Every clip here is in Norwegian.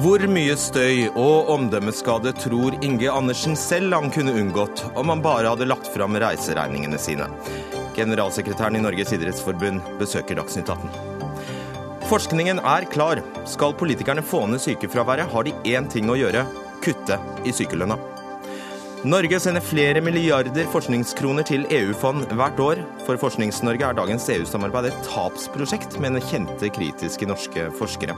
Hvor mye støy og omdømmeskade tror Inge Andersen selv han kunne unngått om han bare hadde lagt fram reiseregningene sine? Generalsekretæren i Norges idrettsforbund besøker Dagsnytt 18. Forskningen er klar. Skal politikerne få ned sykefraværet, har de én ting å gjøre kutte i sykelønna. Norge sender flere milliarder forskningskroner til EU-fond hvert år. For Forsknings-Norge er dagens EU-samarbeid et tapsprosjekt, mener kjente kritiske norske forskere.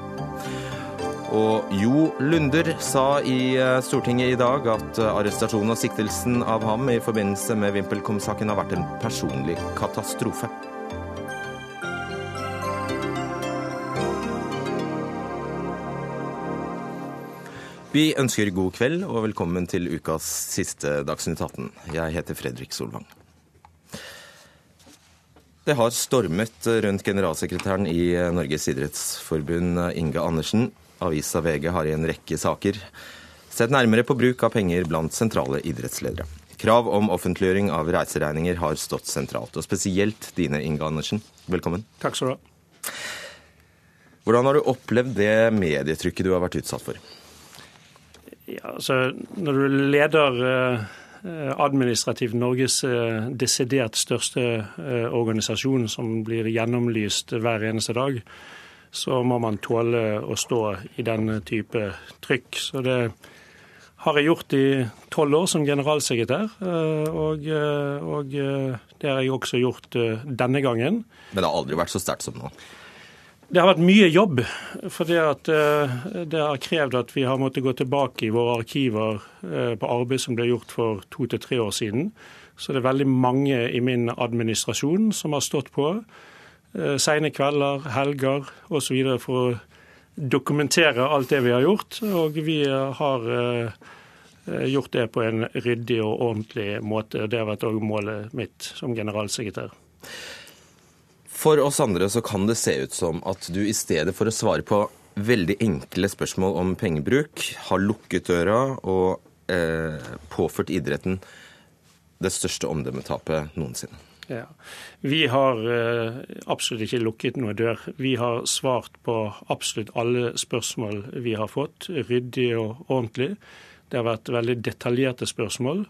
Og Jo Lunder sa i eh, Stortinget i dag at eh, arrestasjonen og siktelsen av ham i forbindelse med VimpelCom-saken har vært en personlig katastrofe. Vi ønsker god kveld og velkommen til ukas siste Dagsnytt 18. Jeg heter Fredrik Solvang. Det har stormet rundt generalsekretæren i Norges idrettsforbund, Inge Andersen. Avisa VG har i en rekke saker sett nærmere på bruk av penger blant sentrale idrettsledere. Krav om offentliggjøring av reiseregninger har stått sentralt, og spesielt dine, Inge Andersen. Velkommen. Takk skal du ha. Hvordan har du opplevd det medietrykket du har vært utsatt for? Ja, altså, når du leder eh, administrativt Norges eh, desidert største eh, organisasjon, som blir gjennomlyst hver eneste dag, så må man tåle å stå i den type trykk. Så det har jeg gjort i tolv år som generalsekretær, og, og, det har jeg også gjort denne gangen. Men det har aldri vært så sterkt som nå? Det har vært mye jobb, for det, eh, det har krevd at vi har måttet gå tilbake i våre arkiver eh, på arbeid som ble gjort for to til tre år siden. Så det er veldig mange i min administrasjon som har stått på. Eh, Seine kvelder, helger osv. for å dokumentere alt det vi har gjort. Og vi har gjort det på en ryddig og ordentlig måte. Det har vært òg målet mitt som generalsekretær. For oss andre så kan det se ut som at du i stedet for å svare på veldig enkle spørsmål om pengebruk, har lukket døra og eh, påført idretten det største omdømmetapet noensinne. Ja. Vi har eh, absolutt ikke lukket noe dør. Vi har svart på absolutt alle spørsmål vi har fått, ryddig og ordentlig. Det har vært veldig detaljerte spørsmål.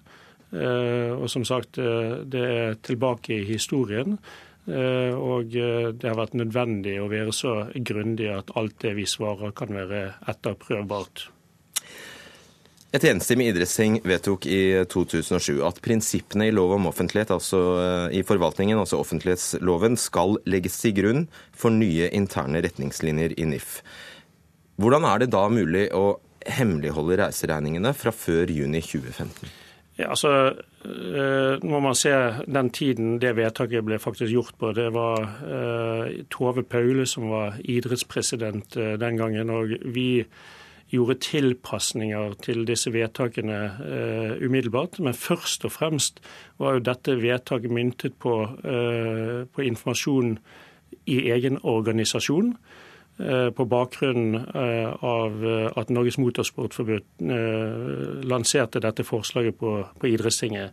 Eh, og som sagt, eh, det er tilbake i historien. Eh, og eh, det har vært nødvendig å være så grundig at alt det vi svarer, kan være etterprøvbart. Et enstemmig idrettsting vedtok i 2007 at prinsippene i lov om offentlighet, altså eh, i forvaltningen, altså offentlighetsloven, skal legges til grunn for nye interne retningslinjer i NIF. Hvordan er det da mulig å hemmeligholde reiseregningene fra før juni 2015? Ja, altså, Når Nå må man se den tiden det vedtaket ble faktisk gjort på. Det var uh, Tove Paule som var idrettspresident den gangen. og vi gjorde tilpasninger til disse vedtakene uh, umiddelbart. Men først og fremst var jo dette vedtaket myntet på, på informasjon i egen organisasjon. Eh, på bakgrunn eh, av eh, at Norges Motorsportforbund lanserte dette forslaget på, på idrettstinget.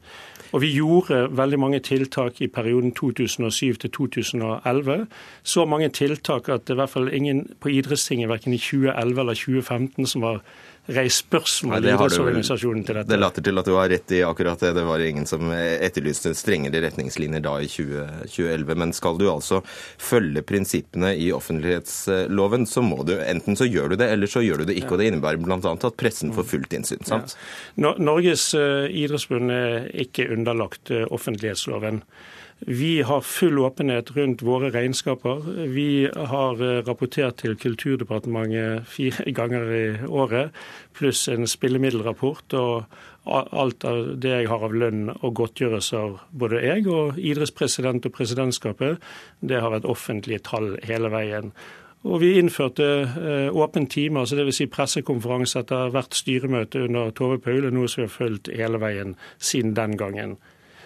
Og vi gjorde veldig mange tiltak i perioden 2007 til 2011. Så mange tiltak at det i hvert fall ingen på idrettstinget verken i 2011 eller 2015 som var reist spørsmål i idrettsorganisasjonen til dette. Det later til at du har rett i akkurat det. Det var ingen som etterlyste strengere retningslinjer da i 20, 2011. Men skal du altså følge prinsippene i offentlighetsloven, så må du enten så gjør du det, eller så gjør du det ikke. Og det innebærer bl.a. at pressen får fullt innsyn. sant? Ja. Norges idrettsbund idrettsforbund er ikke underlagt eh, offentlighetsloven. Vi har full åpenhet rundt våre regnskaper. Vi har eh, rapportert til Kulturdepartementet fire ganger i året, pluss en spillemiddelrapport. og Alt av det jeg har av lønn og godtgjørelser, både jeg og idrettspresident og presidentskapet, det har vært offentlige tall hele veien. Og vi innførte eh, åpen time, altså dvs. Si pressekonferanse etter hvert styremøte under Tove Paule, noe som vi har fulgt hele veien siden den gangen.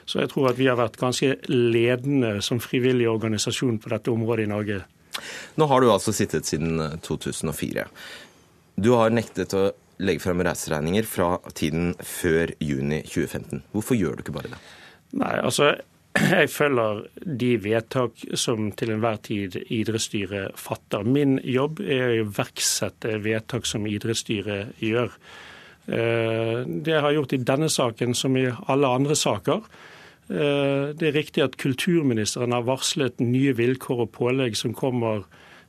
Så jeg tror at vi har vært ganske ledende som frivillig organisasjon på dette området i Norge. Nå har du altså sittet siden 2004. Eh, du har nektet å legge frem reiseregninger fra tiden før juni 2015. Hvorfor gjør du ikke bare det? Nei, altså jeg følger de vedtak som til enhver tid idrettsstyret fatter. Min jobb er å iverksette vedtak som idrettsstyret gjør. Det jeg har gjort i denne saken som i alle andre saker. Eh, det er riktig at kulturministeren har varslet nye vilkår og pålegg som kommer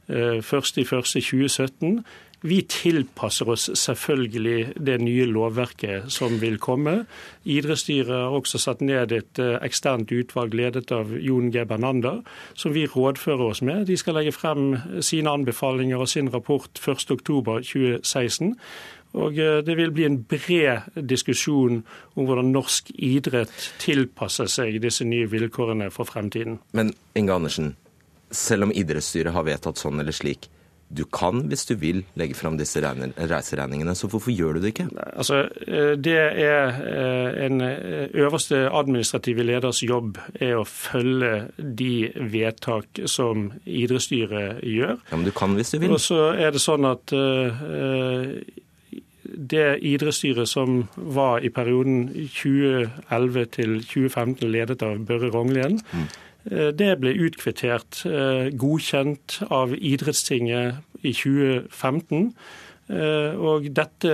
1.1.2017. Eh, vi tilpasser oss selvfølgelig det nye lovverket som vil komme. Idrettsstyret har også satt ned et eh, eksternt utvalg ledet av Jon G. Bernander, som vi rådfører oss med. De skal legge frem sine anbefalinger og sin rapport 1.10.2016. Og eh, Det vil bli en bred diskusjon om hvordan norsk idrett tilpasser seg disse nye vilkårene for fremtiden. Men Inge Andersen, selv om idrettsstyret har vedtatt sånn eller slik, du kan, hvis du vil, legge fram disse reiseregningene. Så hvorfor gjør du det ikke? Altså, eh, det er eh, en øverste administrative leders jobb er å følge de vedtak som idrettsstyret gjør. Ja, Men du kan hvis du vil. Og så er det sånn at det idrettsstyret som var i perioden 2011 til 2015 ledet av Børre Rognlien, mm Eh, det ble utkvittert, eh, godkjent av Idrettstinget i 2015. Eh, og dette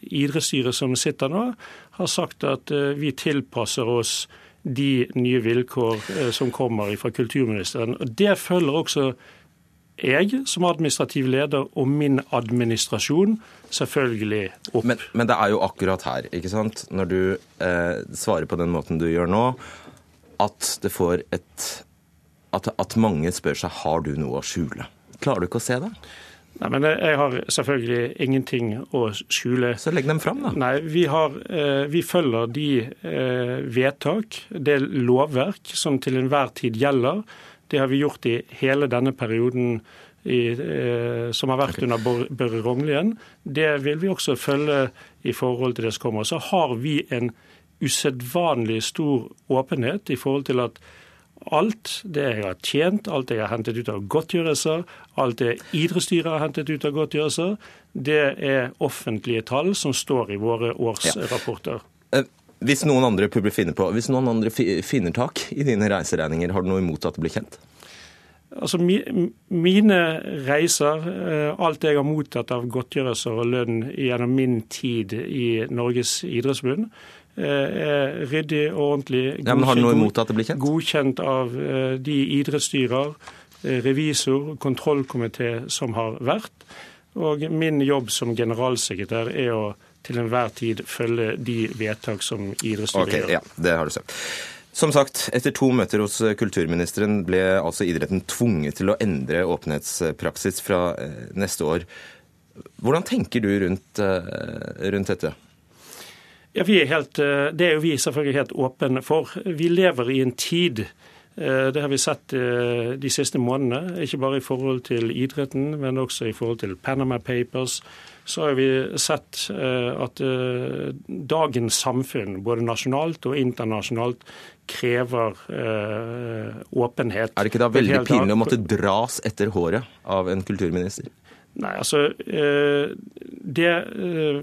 idrettsstyret som sitter nå, har sagt at vi tilpasser oss de nye vilkår som kommer fra kulturministeren. Og Det følger også jeg som administrativ leder og min administrasjon selvfølgelig opp. Men, men det er jo akkurat her, ikke sant? når du eh, svarer på den måten du gjør nå, at det får et at, at mange spør seg har du noe å skjule. Klarer du ikke å se det? Nei, men Jeg har selvfølgelig ingenting å skjule. Så legg dem fram, da. Nei, Vi, har, eh, vi følger de eh, vedtak, det lovverk som til enhver tid gjelder. Det har vi gjort i hele denne perioden i, eh, som har vært under Børre Rognlien. Det vil vi også følge i forhold til det som kommer. Så har vi en usedvanlig stor åpenhet i forhold til at alt det jeg har tjent, alt det jeg har hentet ut av godtgjørelser, alt det idrettsstyret har hentet ut av godtgjørelser, det er offentlige tall som står i våre årsrapporter. Ja. Hvis noen andre finner på, hvis noen andre finner tak i dine reiseregninger, har du noe imot at det blir kjent? Altså, Mine reiser, eh, alt jeg har mottatt av godtgjørelser og lønn gjennom min tid i Norges idrettsforbund, Eh, er ryddig og ordentlig. Ja, men Har du noe imot at det blir kjent? Godkjent av eh, de idrettsstyrer, revisor, kontrollkomité som har vært. Og min jobb som generalsekretær er å til enhver tid følge de vedtak som idrettsstyret okay, gjør. Ja, det har du sett. Som sagt, etter to møter hos kulturministeren ble altså idretten tvunget til å endre åpenhetspraksis fra neste år. Hvordan tenker du rundt, rundt dette? Ja, er helt, eh, Det er jo vi selvfølgelig helt åpne for. Vi lever i en tid eh, det har vi sett eh, de siste månedene, ikke bare i forhold til idretten, men også i forhold til Panama Papers. Så har vi sett at dagens samfunn, både nasjonalt og internasjonalt, krever åpenhet. Er det ikke da veldig pinlig å måtte dras etter håret av en kulturminister? Nei, altså eh, det, eh,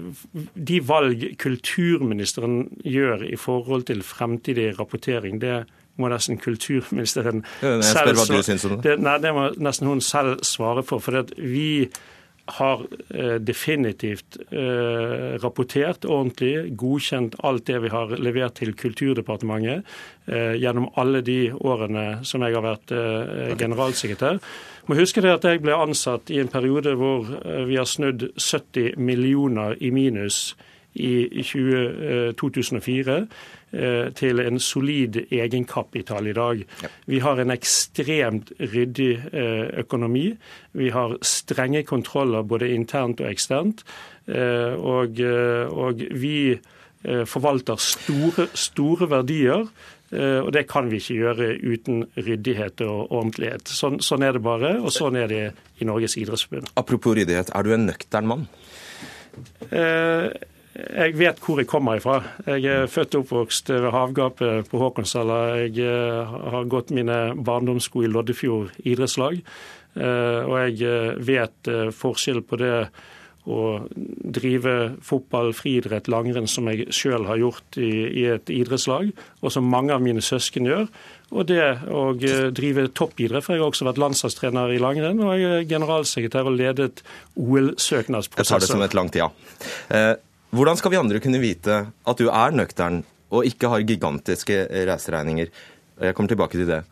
De valg kulturministeren gjør i forhold til fremtidig rapportering, det må nesten kulturministeren selv det, nei, det må nesten hun selv svare for. For vi har eh, definitivt rapportert ordentlig, godkjent alt det vi har levert til Kulturdepartementet gjennom alle de årene som jeg har vært generalsekretær. Må huske det at jeg ble ansatt i en periode hvor eh, vi har snudd 70 millioner i minus i 20, 2004 eh, eh, til en solid egenkapital i dag. Vi har en ekstremt ryddig økonomi. Vi har strenge kontroller både internt og eksternt. Og, og vi forvalter store, store verdier Eh, og det kan vi ikke gjøre uten ryddighet og ordentlighet. Sånn, sånn er det bare, og sånn er det i Norges idrettsforbund. Apropos ryddighet, er du en nøktern mann? Eh, jeg vet hvor jeg kommer ifra. Jeg er født og oppvokst ved havgapet på Håkonshalla. Jeg eh, har gått mine barndomssko i Loddefjord idrettslag. Og jeg vet forskjell på det å drive fotball, friidrett, langrenn, som jeg sjøl har gjort i, i, et idrettslag, og som mange av mine søsken gjør. Og det å eh, drive toppidrett, for jeg har også vært landslagstrener i langrenn, og jeg er generalsekretær og ledet OL-søknadsprosesser. Jeg tar det som et langt ja. Hvordan skal vi andre kunne vite at du er nøktern og ikke har gigantiske reiseregninger? Jeg kommer tilbake til det.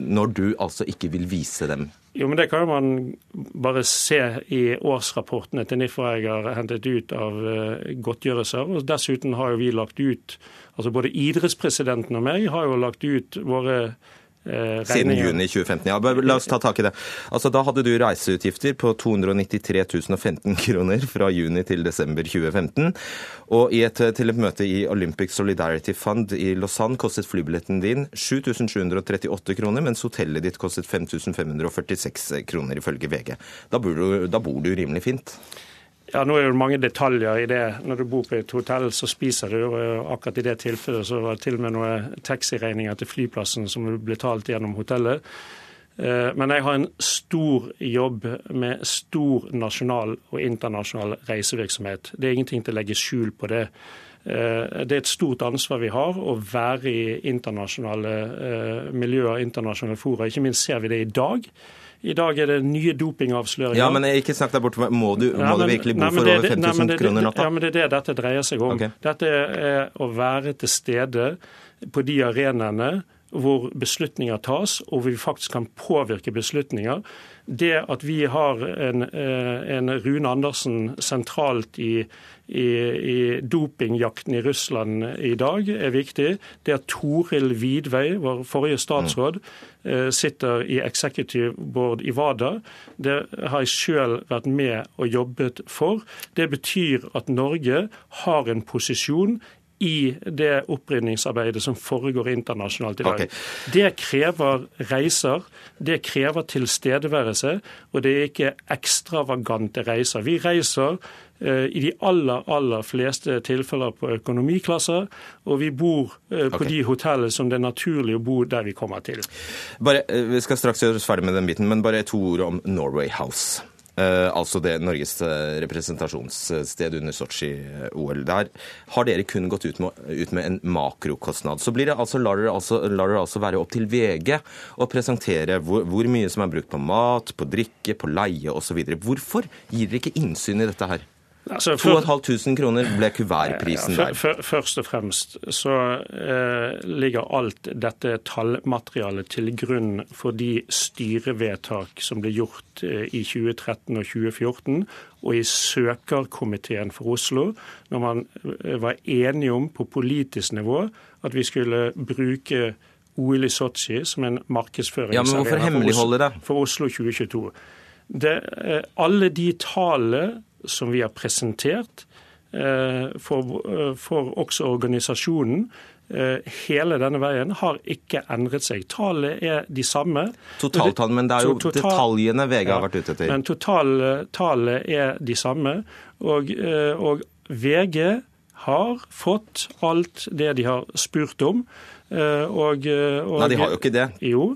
Når du altså ikke vil vise dem jo, men Det kan man bare se i årsrapportene til NIF jeg har hentet ut av eh, godtgjørelser. og Dessuten har jo vi lagt ut, altså både idrettspresidenten og meg har jo lagt ut våre Eh, Siden juni 2015. Ja, la oss ta tak i det. Altså, Da hadde du reiseutgifter på 293 015 kroner fra juni til desember 2015. Og et, til et møte i Olympic Solidarity Fund i Lausanne kostet flybilletten din 7738 kroner, mens hotellet ditt kostet 5546 kroner, ifølge VG. Da bor du, da bor du rimelig fint? Ja, Nå er det mange detaljer i det. Når du bor på et hotell, så spiser du. og Akkurat i det tilfellet så var det til og med noen taxiregninger til flyplassen som ble betalt gjennom hotellet. Eh, men jeg har en stor jobb med stor nasjonal og internasjonal reisevirksomhet. Det er ingenting til å legge skjul på det. Eh, det er et stort ansvar vi har å være i internasjonale eh, miljøer, internasjonale fora. Ikke minst ser vi det i dag. I dag er det nye dopingavsløringer. Ja, men jeg ikke snakk deg bort. Må du, må men, du virkelig bo nei, for over 5000 nei, kroner natta? Ja, men det er det dette dreier seg om. Okay. Dette er å være til stede på de arenaene hvor beslutninger tas, og hvor vi faktisk kan påvirke beslutninger. Det at vi har en, eh, en Rune Andersen sentralt i, i, i, dopingjakten i Russland i dag, er viktig. Det at Toril Vidvei, vår forrige statsråd, eh, sitter i executive board i WADA, det har jeg sjøl vært med og jobbet for. Det betyr at Norge har en posisjon i det opprydningsarbeidet som foregår internasjonalt i dag. Okay. Det krever reiser, det krever tilstedeværelse, og det er ikke ekstravagante reiser. Vi reiser eh, i de aller, aller fleste tilfeller på økonomiklasser, og vi bor eh, på okay. de hotellene som det er naturlig å bo der vi kommer til. Bare, eh, vi skal straks gjøre oss ferdig med den biten, men bare to ord om Norway House. Eh, altså det Norges eh, representasjonssted under Sotsji-OL. Der har dere kun gått ut med, ut med en makrokostnad. Så det altså, lar, dere altså, lar altså være opp til VG å presentere hvor, hvor mye som er brukt på mat, på drikke, på leie osv. Hvorfor gir dere ikke innsyn i dette her? Altså, 2500 kroner ble kuvertprisen ja, der. Først og fremst så eh, ligger alt dette tallmaterialet til grunn for de styrevedtak som ble gjort eh, i 2013 og 2014, og i søkerkomiteen for Oslo, når man eh, var enige om på politisk nivå at vi skulle bruke OL i Sotsji som en markedsføringsarena ja, for, for Oslo 2022. Det, eh, alle de tallene som vi har presentert eh, for, eh, for også organisasjonen, eh, hele denne veien har ikke endret seg. Tallet er de samme. Totaltall, men det er jo total, detaljene VG har vært ute etter. Men totaltallet er de samme. Og, og, VG har fått alt det de har spurt om. Og, og, Nei, de har jo ikke det. Jo,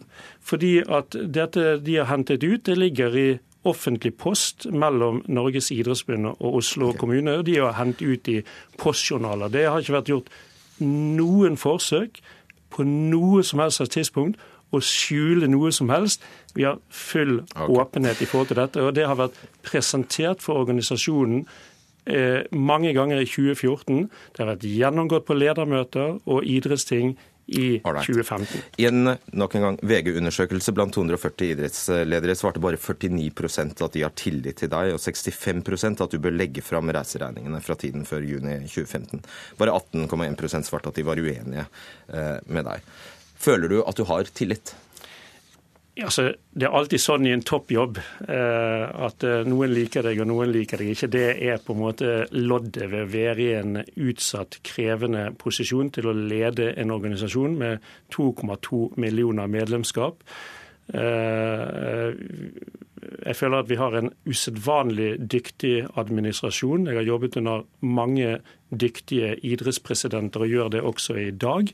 fordi at dette de har hentet ut, det ligger i offentlig post mellom Norges idrettsforbund og Oslo okay. kommune. De har hentet ut i postjournaler. Det har ikke vært gjort noen forsøk på noe som helst tidspunkt å skjule noe som helst. Vi har full okay. åpenhet i forhold til dette. og Det har vært presentert for organisasjonen eh, mange ganger i 2014. Det har vært gjennomgått på ledermøter og idrettsting i right. 2015. I en nok en gang VG-undersøkelse blant 240 idrettsledere svarte bare 49% at de har tillit til deg, og 65% at du bør legge fram reiseregningene fra tiden før juni 2015. Bare 18,1% svarte at de var uenige eh, med deg. Føler du at du har tillit? Altså, det er alltid sånn i en toppjobb eh, at eh, noen liker deg og noen liker deg ikke. Det er på en måte loddet ved å være i en utsatt, krevende posisjon til å lede en organisasjon med 2,2 millioner medlemskap. Eh, jeg føler at vi har en usedvanlig dyktig administrasjon. Jeg har jobbet under mange dyktige idrettspresidenter og gjør det også i dag.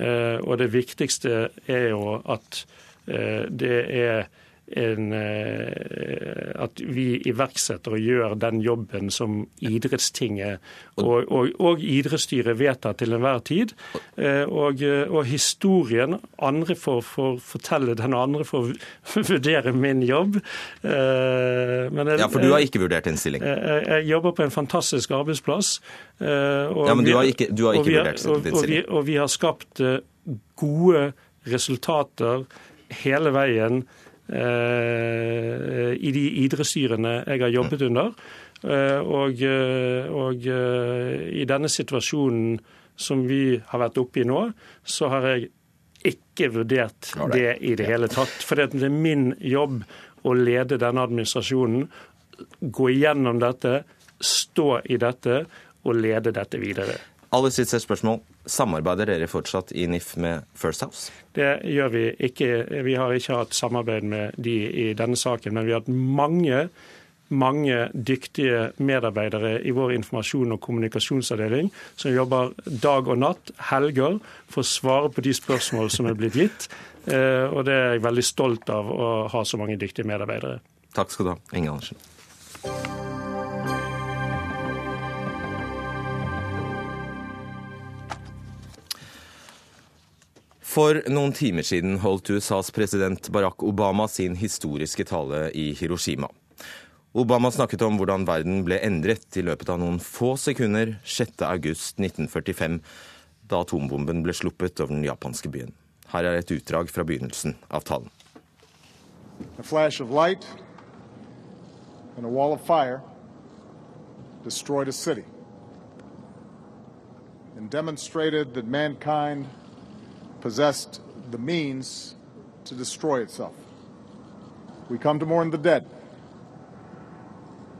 Og det viktigste er jo at Eh, det er en, eh, at vi iverksetter og gjør den jobben som idrettstinget og, og, og idrettsstyret vedtar til enhver tid. Eh, og, og historien Andre får, får, fortelle den, andre får vurdere min jobb. Men jeg, ja, For du har ikke vurdert en stilling? Jeg, jeg jobber på en fantastisk arbeidsplass. ja, Men du har ikke, du har ikke vurdert din stilling? Vi, og vi har skapt gode resultater hele veien eh, i de idrettsstyrene jeg har jobbet under. Eh, og, eh, og i denne situasjonen som vi har vært oppe i nå, så har jeg ikke vurdert det i det hele tatt. For det er min jobb å lede denne administrasjonen, gå igjennom dette, stå i dette og lede dette videre. Aller siste spørsmål. Samarbeider dere fortsatt i NIF med First House? Det gjør vi ikke. Vi har ikke hatt samarbeid med de i denne saken, men vi har hatt mange mange dyktige medarbeidere i vår informasjon- og kommunikasjonsavdeling som jobber dag og natt, helger, for å svare på de spørsmål som er blitt gitt. Eh, og det er jeg veldig stolt av å ha så mange dyktige medarbeidere. Takk skal du ha, Inge Andersen. For noen timer siden holdt USAs president Barack Obama sin historiske tale i Hiroshima. Obama snakket om hvordan verden ble endret i løpet av noen få sekunder 6.8.1945, da atombomben ble sluppet over den japanske byen. Her er et utdrag fra begynnelsen av talen. A flash of light and a wall of fire destroyed a city and demonstrated that mankind possessed the means to destroy itself. We come to mourn the dead,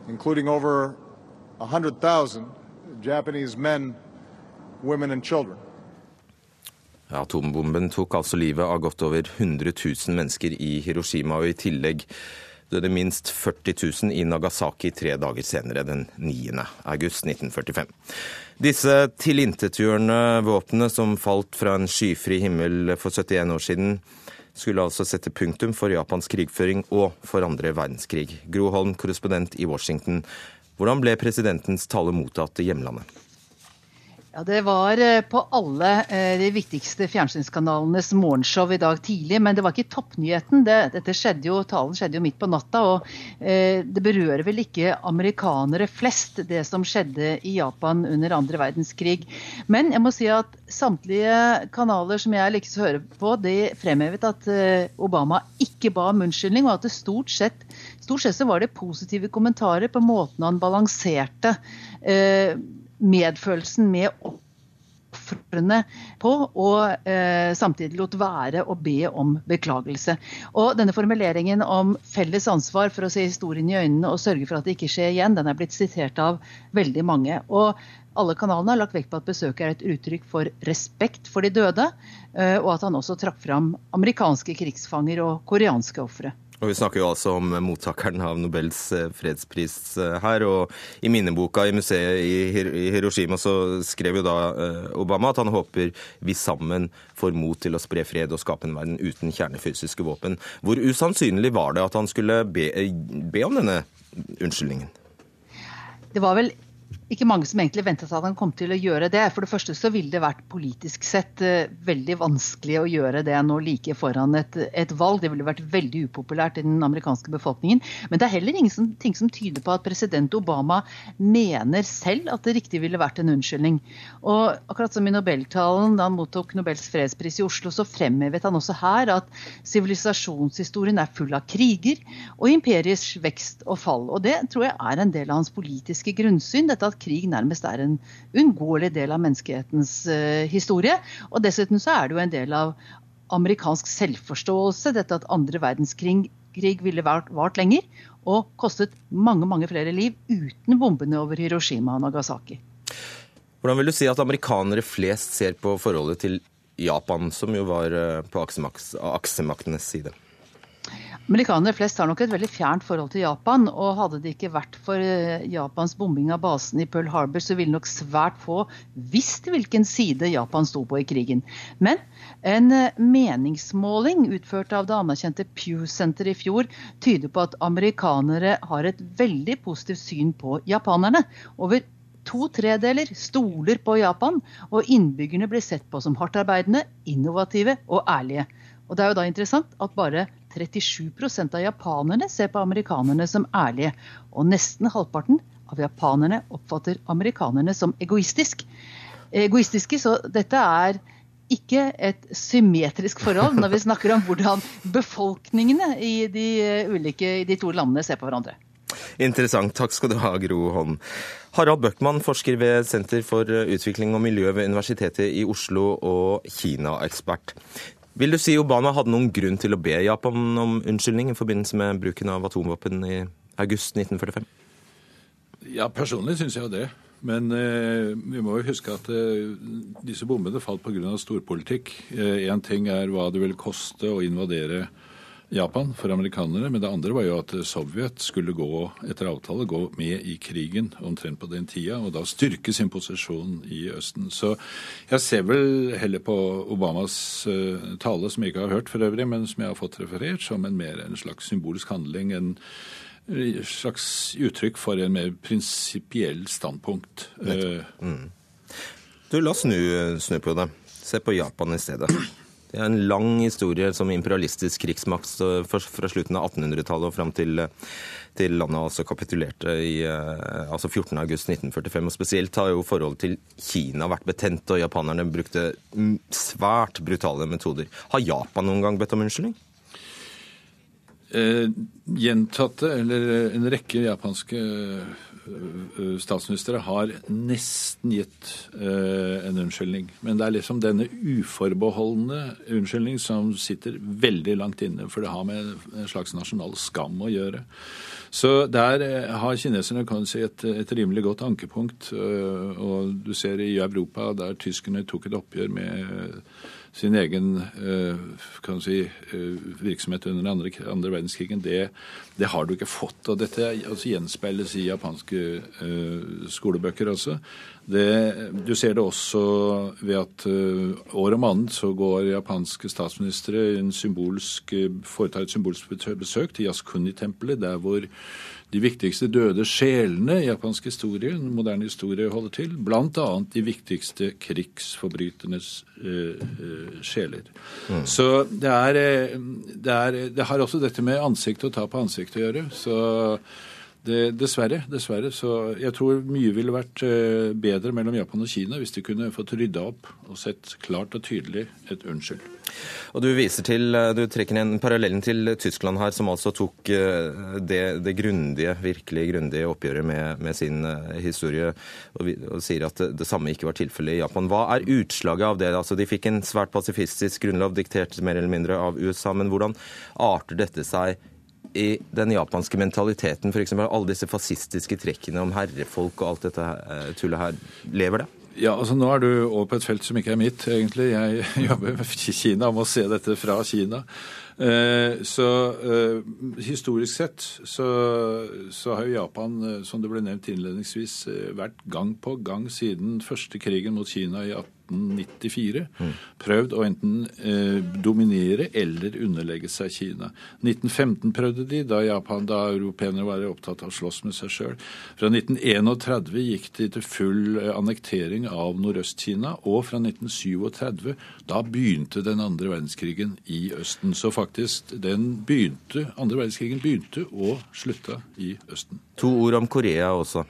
including over 100,000 Japanese men, women and children. Atombomben tok altså livet av godt over 100 000 mennesker i Hiroshima, og i tillegg døde minst 40 000 i Nagasaki tre dager senere, den 9. august 1945. Disse tilintetgjørende våpnene som falt fra en skyfri himmel for 71 år siden, skulle altså sette punktum for Japans krigføring og for andre verdenskrig. Gro Holm, korrespondent i Washington. Hvordan ble presidentens tale mottatt i hjemlandet? Ja, Det var eh, på alle eh, de viktigste fjernsynskanalenes morgenshow i dag tidlig. Men det var ikke toppnyheten. Det, dette skjedde jo, Talen skjedde jo midt på natta. Og eh, det berører vel ikke amerikanere flest, det som skjedde i Japan under andre verdenskrig. Men jeg må si at samtlige kanaler som jeg likte å høre på, de fremhevet at eh, Obama ikke ba om unnskyldning, og at det stort sett, stort sett så var det positive kommentarer på måten han balanserte. Eh, medfølelsen med ofrene på, og eh, samtidig lot være å be om beklagelse. Og denne Formuleringen om felles ansvar for å se historien i øynene og sørge for at det ikke skjer igjen, den er blitt sitert av veldig mange. Og alle kanalene har lagt vekt på at besøket er et uttrykk for respekt for de døde, eh, og at han også trakk fram amerikanske krigsfanger og koreanske ofre. Og Vi snakker jo altså om mottakeren av Nobels eh, fredspris eh, her. og I minneboka i museet i Hiroshima så skrev jo da eh, Obama at han håper vi sammen får mot til å spre fred og skape en verden uten kjernefysiske våpen. Hvor usannsynlig var det at han skulle be, be om denne unnskyldningen? Det var vel ikke mange som egentlig ventet at han kom til å gjøre det. For det første så ville det vært politisk sett uh, veldig vanskelig å gjøre det nå like foran et, et, valg. Det ville vært veldig upopulært i den amerikanske befolkningen. Men det er heller ingenting som tyder på at president Obama mener selv at det riktig ville vært en unnskyldning. Og akkurat som i Nobeltalen da han mottok Nobels fredspris i Oslo, så fremhevet han også her at sivilisasjonshistorien er full av kriger og imperiers vekst og fall. Og det tror jeg er en del av hans politiske grunnsyn. dette at krig nærmest er en uunngåelig del av menneskehetens uh, historie. Og dessuten så er det jo en del av amerikansk selvforståelse, dette at andre verdenskrig ville vart, vart lenger og kostet mange mange flere liv uten bombene over Hiroshima og Nagasaki. Hvordan vil du si at amerikanere flest ser på forholdet til Japan, som jo var eh, på aksemaktenes side? Amerikanere flest har nok et veldig fjernt forhold til Japan. og Hadde det ikke vært for eh, Japans bombing av basen i Pearl Harbor, så ville nok svært få visst hvilken side Japan sto på i krigen. Men en eh, meningsmåling utført av det anerkjente Pew Center i fjor tyder på at amerikanere har et veldig positivt syn på japanerne. Over to tredeler stoler på Japan, og innbyggerne blir sett på som hardtarbeidende, innovative og ærlige. Og Det er jo da interessant at bare 37% av japanerne ser på amerikanerne som ærlige. Og nesten halvparten av japanerne oppfatter amerikanerne som egoistisk. egoistiske. Så dette er ikke et symmetrisk forhold når vi snakker om hvordan befolkningene i de, ulike, i de to landene ser på hverandre. Interessant. Takk skal du ha, Gro Holm. Harald Bøckmann, forsker ved Senter for utvikling og miljø ved Universitetet i Oslo og Kina-ekspert. Vil du si Obama hadde noen grunn til å be Japan om unnskyldning i forbindelse med bruken av atomvåpen i august 1945? Ja, personlig syns jeg jo det. Men eh, vi må jo huske at eh, disse bombene falt pga. storpolitikk. Én eh, ting er hva det vil koste å invadere Japan for amerikanere. Men det andre var jo at Sovjet skulle gå etter avtale gå med i krigen omtrent på den tida, og da styrke sin posisjon i Østen. Så jeg ser vel heller på Obamas uh, tale, som jeg ikke har hørt for øvrig, men som jeg har fått referert, som en mer en slags symbolsk handling. en slags uttrykk for en mer prinsipiell standpunkt. Uh, mm. Du, la oss snu, snu på det. Se på Japan i stedet. Det er en lang historie som imperialistisk krigsmakt fra slutten av 1800-tallet og fram til, til, landet altså kapitulerte i eh, altså 14.8.1945. Og Spesielt har jo forholdet til Kina vært betent, og japanerne brukte svært brutale metoder. Har Japan noen gang bedt om unnskyldning? Eh, gjentatte, eller en rekke japanske Eh, statsministre har nesten gitt uh, en unnskyldning. Men det er liksom denne uforbeholdne unnskyldning som sitter veldig langt inne, for det har med en slags nasjonal skam å gjøre. Så der uh, har kineserne kan si, et, et, rimelig godt ankepunkt. Uh, og du ser i Europa, der tyskerne tok et oppgjør med sin egen eh, si, eh, virksomhet under andre, andre verdenskrigen, det, det, har du ikke fått. Og dette altså, gjenspeiles i japanske uh, skolebøker altså. Det, du ser det også ved at uh, år om annet så går japanske statsministre en symbolsk, foretar et symbolsk besøk til Yaskuni-tempelet, der hvor de viktigste døde sjelene i japansk historie, moderne historie, holder til. Bl.a. de viktigste krigsforbryternes uh, uh, sjeler. Mm. Så det er, eh, det er, det har også dette med ansikt og ta på ansikt å gjøre. Så det, dessverre. dessverre. Så jeg tror mye ville vært eh, bedre mellom Japan og Kina hvis de kunne fått rydda opp og sett klart og tydelig et unnskyld. Og Du viser til, eh, du trekker inn parallellen til Tyskland her, som altså tok eh, det, det grundige, virkelig grundige oppgjøret med, med sin historie, og, og, sier at det, det samme ikke var tilfellet i Japan. Hva er utslaget av det? Altså, De fikk en svært pasifistisk grunnlov diktert mer eller mindre av USA, men hvordan arter dette seg i den japanske mentaliteten, f.eks. alle disse fascistiske trekkene om herrefolk og alt dette eh, tullet her, lever det? Ja, altså Nå er du over på et felt som ikke er mitt, egentlig. Jeg jobber med Kina om å se dette fra Kina. Eh, så uh, historisk sett så, så, har jo Japan, som det ble nevnt innledningsvis, vært gang på gang siden første krigen mot Kina i 18 1994 mm. prøvd å enten eh, dominere eller underlegge seg Kina. 1915 prøvde de, da Japan, da europeerne var opptatt av å slåss med seg sjøl. Fra 1931 gikk de til full eh, annektering av Nordøst-Kina. Og fra 1937, da begynte den andre verdenskrigen i Østen. Så faktisk, den begynte, andre verdenskrigen begynte og slutta i Østen. To ord om Korea også.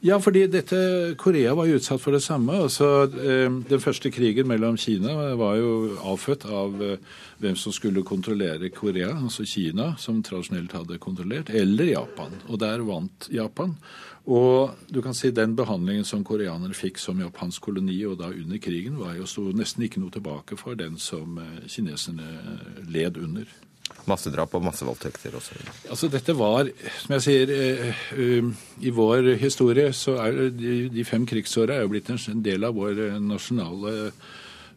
Ja, fordi dette, Korea var jo utsatt for det samme. Altså, eh, den første krigen mellom Kina var jo avfødt av eh, hvem som skulle kontrollere Korea. Altså Kina, som tradisjonelt hadde kontrollert, eller Japan. Og der vant Japan. Og du kan si den behandlingen som koreanerne fikk som japansk koloni og da under krigen, var jo sto nesten ikke noe tilbake for den som eh, kineserne led under. Massedrap og massevoldtekter osv. Altså, dette var, som jeg sier, uh, uh, i vår historie så er de, de fem krigsåra blitt en del av vår nasjonale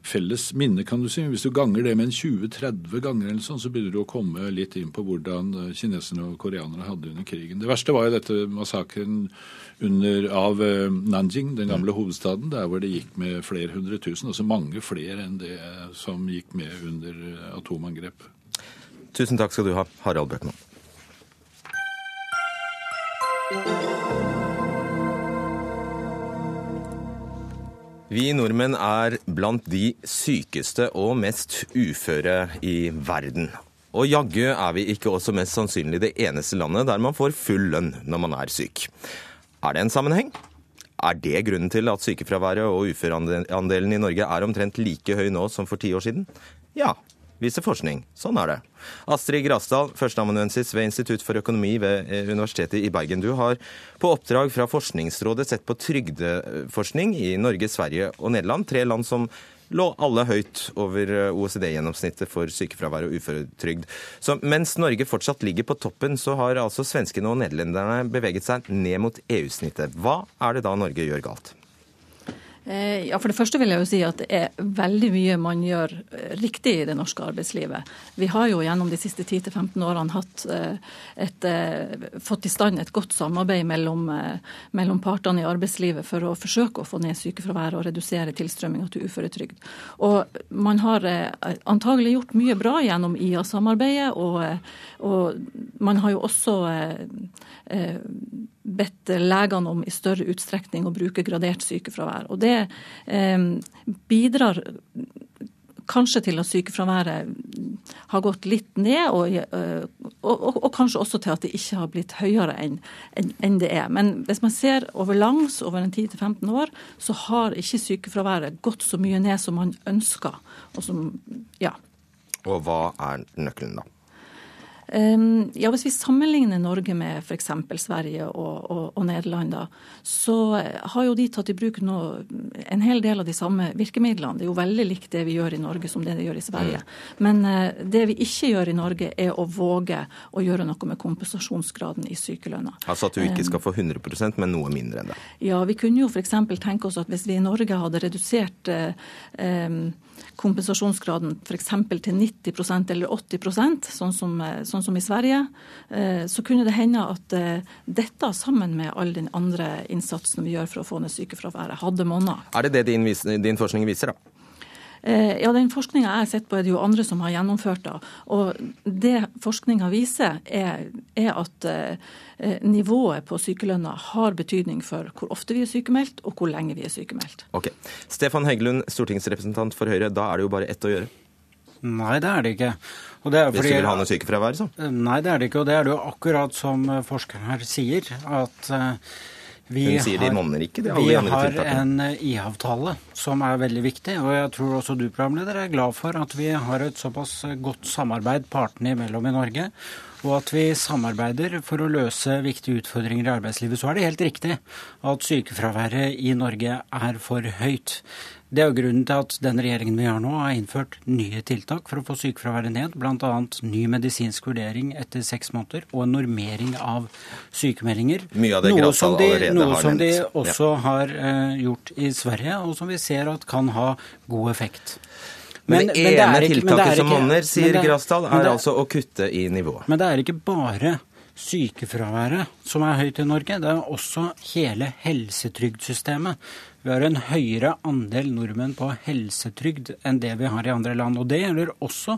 felles minne, kan du si. Hvis du ganger det med en 20-30 ganger, eller sånn, så begynner du å komme litt inn på hvordan eh, kineserne og koreanere hadde under krigen. Det verste var jo dette massakren av eh, Nanjing, den gamle hovedstaden, der hvor det gikk med flere hundre tusen. Altså mange flere enn det som gikk med under atomangrep. Tusen takk skal du ha, Harald Bøckmann. Vi nordmenn er blant de sykeste og mest uføre i verden. Og jaggu er vi ikke også mest sannsynlig det eneste landet der man får full lønn når man er syk. Er det en sammenheng? Er det grunnen til at sykefraværet og uføreandelen i Norge er omtrent like høy nå som for ti år siden? Ja, viser forskning. Sånn er det. Astrid Grasdal, førsteamanuensis ved Institutt for økonomi ved eh, Universitetet i Bergen. Du har på oppdrag fra Forskningsrådet sett på trygdeforskning i Norge, Sverige og Nederland. Tre land som lå alle høyt over eh, OECD-gjennomsnittet for sykefravær og uføretrygd. Så mens Norge fortsatt ligger på toppen, så har altså svenskene og nederlenderne beveget seg ned mot EU-snittet. Hva er det da Norge gjør galt? Eh, ja, For det første vil jeg jo si at det er veldig mye man gjør eh, riktig i det norske arbeidslivet. Vi har jo gjennom de siste 10-15 årene hatt eh, et, fått i stand et godt samarbeid mellom, mellom, partene i arbeidslivet for å forsøke å få ned sykefraværet og redusere tilstrømminga til uføretrygd. Og man har antagelig gjort mye bra gjennom IA-samarbeidet, og, og man har jo også bedt legene om i større utstrekning å bruke gradert sykefravær. Og det eh, bidrar kanskje til at sykefraværet har gått litt ned, og, eh, og, og, og, kanskje også til at det ikke har blitt høyere enn en, det er. Men hvis man ser over langs, over en 10-15 år, så har ikke sykefraværet gått så mye ned som man ønsker. Og, som, ja. og hva er nøkkelen, da? Ehm, ja, Hvis vi sammenligner Norge med f.eks. Sverige og, og, og, Nederland, da, så har jo de tatt i bruk nå en hel del av de samme virkemidlene. Det er jo veldig likt det vi gjør i Norge som det de gjør i Sverige. Mm. Men uh, det vi ikke gjør i Norge, er å våge å gjøre noe med kompensasjonsgraden i sykelønna. Altså at du ikke skal få 100% men noe mindre enn det? Ja, vi kunne jo f.eks. tenke oss at hvis vi i Norge hadde redusert eh, um, kompensasjonsgraden f.eks. til 90% eller 80% sånn som, eh, sånn som i Sverige, eh, så kunne det hende at eh, dette, sammen med all den andre innsatsen vi gjør for å få ned sykefraværet, hadde monna. Er det det din, din forskning viser, da? Ja, Den forskninga jeg har sett på, er det jo andre som har gjennomført. da. Og Det forskninga viser, er, er at Eh, nivået på sykelønna har betydning for hvor ofte vi er sykemeldt, og hvor lenge vi er sykemeldt. Ok. Stefan Heggelund, stortingsrepresentant for Høyre. Da er det jo bare ett å gjøre? Nei, det er det ikke. Det er fordi, Hvis du vil ha noe sykefravær, så? Nei, det er det ikke. Og det er det jo akkurat som eh, forskeren her sier. at uh, vi Hun sier de monner ikke, de Vi har en IA-avtale som er veldig viktig. Og jeg tror også du, programleder, er glad for at vi har et såpass godt samarbeid partene imellom i Norge og at vi samarbeider for å løse viktige utfordringer i arbeidslivet. Så er det helt riktig at sykefraværet i Norge er for høyt. Det er jo grunnen til at den regjeringen vi har nå, har innført nye tiltak for å få sykefraværet ned. Bl.a. ny medisinsk vurdering etter seks måneder og en normering av sykemeldinger. Mye av det noe som de, noe som de også har uh, gjort i Sverige, og som vi ser at kan ha god effekt. Men, men det ene ikke, tiltaket det som monner, sier Grasdal, er altså å kutte i nivået. Men det er ikke bare sykefraværet som er høyt i Norge, det er også hele helsetrygdsystemet. Vi har en høyere andel nordmenn på helsetrygd enn det vi har i andre land. Og det gjelder også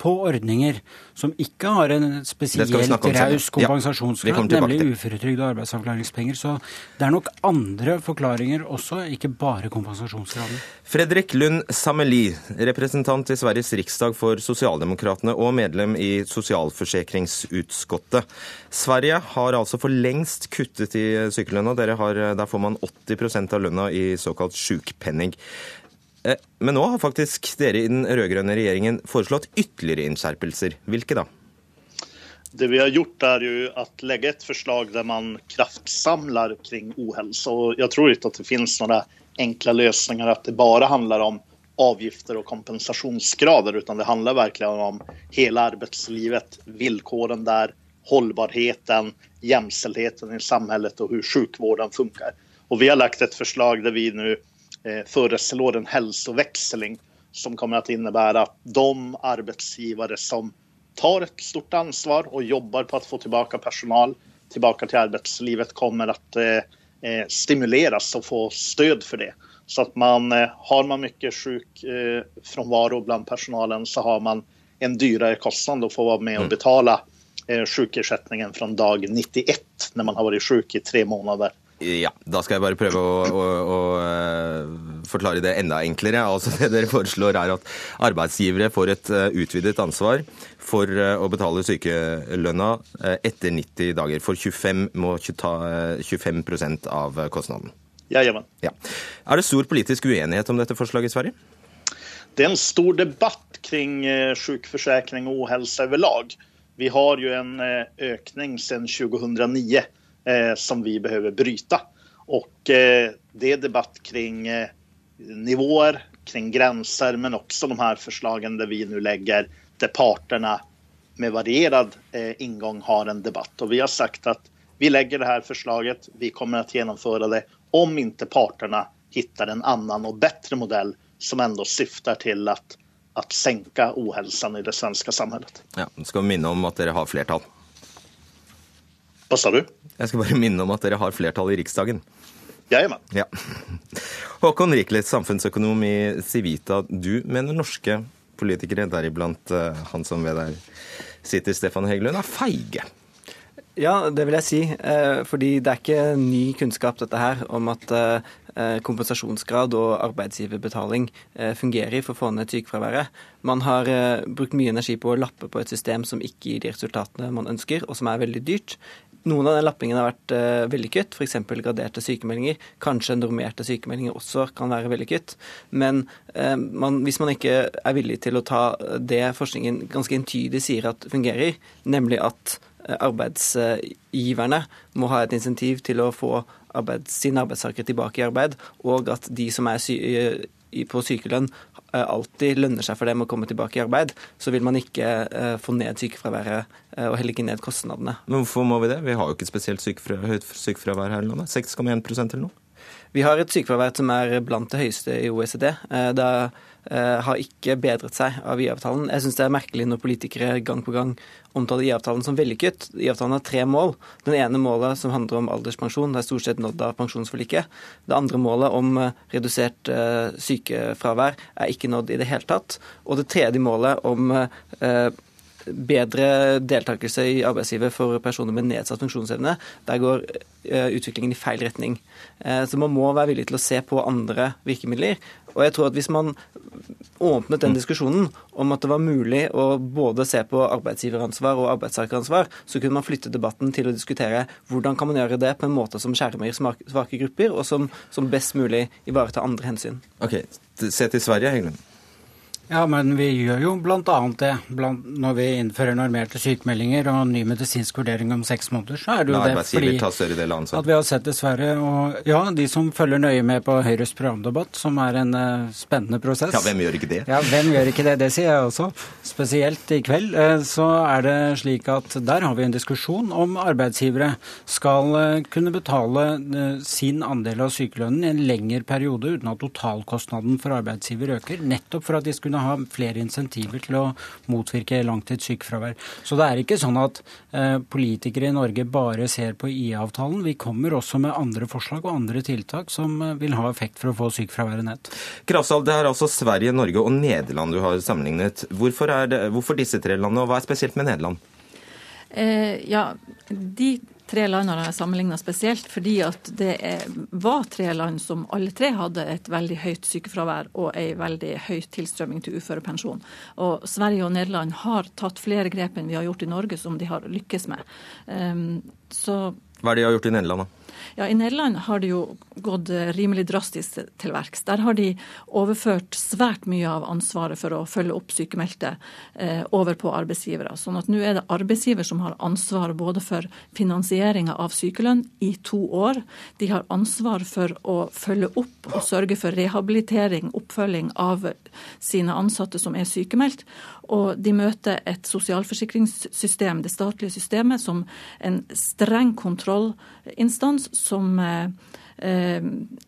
på ordninger som ikke har en spesielt raus kompensasjonsgrad, ja, nemlig uføretrygd og arbeidsavklaringspenger. Så det er nok andre forklaringer også, ikke bare kompensasjonsgraden. Fredrik Lund Sameli, representant i Sveriges riksdag for Sosialdemokratene og medlem i sosialforsikringsutskottet. Sverige har altså for lengst kuttet i sykelønna. Der får man 80% av lønna i såkalt sjukpenning. Eh, men nå har faktisk dere i den rød-grønne regjeringen foreslått ytterligere innskjerpelser. Hvilke da? Det vi har gjort er jo at legge et forslag der man kraftsamler kring uhelse. Og jeg tror ikke at det finnes noen enkle løsninger, at det bare handler om avgifter og kompensasjonsgrader, utan det handler virkelig om hele arbeidslivet, vilkårene der, holdbarheten, jämställdheten i samfunnet og hvordan sjukvården funker. Og vi har lagt et forslag der vi nå föreslår en hälsoväxling som kommer att innebära att de arbetsgivare som tar ett stort ansvar och jobbar på att få tillbaka personal tillbaka till arbetslivet kommer att eh, eh stimuleras och få stöd för det. Så att man, eh, har man mycket sjukfrånvaro eh, bland personalen så har man en dyrare kostnad att få vara med och betale betala eh, sjukersättningen från dag 91 när man har varit sjuk i tre måneder. Ja, Da skal jeg bare prøve å, å, å, eh, forklare det enda enklere. Altså Det dere foreslår er at arbeidsgivere får et eh, utvidet ansvar for eh, å betale sykelønna etter 90 dager. For 25 må ta 25% av kostnaden. Jajamän. Ja. Er det stor politisk uenighet om dette forslaget i Sverige? Det er en stor debatt kring sjukforsikring og uhelse over lag. Vi har jo en økning siden 2009 eh, som vi behöver bryta. Och eh, det är debatt kring eh, nivåer, kring gränser, men också de här förslagen där vi nu lägger, där parterna med varierad eh, ingång har en debatt. Och vi har sagt att vi lägger det här förslaget, vi kommer att genomföra det om inte parterna hittar en annan och bättre modell som ändå syftar till att, att sänka ohälsan i det svenska samhället. Ja, skal minne om at dere har flertall? Hva sa du? Jeg skal bare minne om at dere har flertall i Riksdagen. Jeg er med. Ja. Håkon Riklet, samfunnsøkonom i Civita. Du mener norske politikere, deriblant eh, han som ved der sitter, Stefan Heggelund, er feige? Ja, det vil jeg si. Eh, fordi det er ikke ny kunnskap dette her om at eh, kompensasjonsgrad og arbeidsgiverbetaling fungerer for å få ned sykefraværet. Man har brukt mye energi på å lappe på et system som ikke gir de resultatene man ønsker, og som er veldig dyrt. Noen av den lappingen har vært uh, vellykket, f.eks. graderte sykemeldinger. Kanskje normerte sykemeldinger også kan være vellykket. Men eh, man, hvis man ikke er villig til å ta det forskningen ganske entydig sier at fungerer, nemlig at arbeidsgiverne må ha et insentiv til å få arbeids, sine arbeidstakere tilbake i arbeid, og at de som er sy på sykelønn Eh, alltid lønner seg for dem å komme tilbake i arbeid, så vil man ikke eh, få ned sykefraværet eh, og heller ikke ned kostnadene. Men hvorfor må vi det? Vi har jo ikke spesielt høyt sykefravær her i landet. 6,1% eller noe? Vi har et sykefravær som er blant det høyeste i OECD. Det har ikke bedret seg av IA-avtalen. Jeg syns det er merkelig når politikere gang på gang omtaler IA-avtalen som vellykket. IA-avtalen har tre mål. Den ene målet som handler om alderspensjon, det er stort sett nådd av pensjonsforliket. Det andre målet om eh, redusert uh, sykefravær er ikke nådd i det hele tatt. Og det tredje målet om bedre deltakelse i arbeidslivet for personer med nedsatt funksjonsevne. Der går utviklingen i feil retning. Så man må være villig til å se på andre virkemidler. Og jeg tror at hvis man åpnet den diskusjonen om at det var mulig å både se på arbeidsgiveransvar og arbeidstakeransvar, så kunne man flytte debatten til å diskutere hvordan kan man gjøre det på en måte som skjermer svake grupper, og som, som best mulig ivaretar andre hensyn. Ok, Se til Sverige, Heggelund. Ja, men vi gjør jo bl.a. det blant, når vi innfører normerte sykemeldinger og ny medisinsk vurdering om seks måneder. så er det jo det fordi at vi har sett dessverre og ja, de som følger nøye med på Høyres programdebatt, som er en uh, spennende prosess Ja, hvem gjør ikke det? Ja, hvem gjør ikke det? Det sier jeg også. Spesielt i kveld uh, så er det slik at der har vi en diskusjon om arbeidsgivere skal uh, kunne betale sin andel av sykelønnen i en lengre periode uten at totalkostnaden for arbeidsgiver øker, nettopp for at de skulle ha flere insentiver til å motvirke langtidssykefravær. Så det er ikke sånn at eh, politikere i Norge bare ser på IA-avtalen. Vi kommer også med andre forslag og andre tiltak som eh, vil ha effekt for å få sykefraværet ned. Krasal, det er altså Sverige, Norge og Nederland du har sammenlignet. Hvorfor, det, hvorfor disse tre landene, og hva er spesielt med Nederland? Eh, ja, de tre landene er sammenligna spesielt fordi at det er, var tre land som alle tre hadde et veldig høyt sykefravær og ei veldig høy tilstrømming til uførepensjon. Og Sverige og Nederland har tatt flere grep enn vi har gjort i Norge, som de har lykkes med. Um, så Hva er det de har gjort i Nederland, da? Ja, I Nederland har det jo gått eh, rimelig drastisk til verks. Der har de overført svært mye av ansvaret for å følge opp sykemeldte eh, over på arbeidsgivere. Sånn at nå er det arbeidsgiver som har ansvar både for finansieringa av sykelønn i to år. De har ansvar for å følge opp og sørge for rehabilitering, oppfølging av sine ansatte som er sykemeldt. Og de møter et sosialforsikringssystem, det statlige systemet, som en streng kontrollinstans som Eh,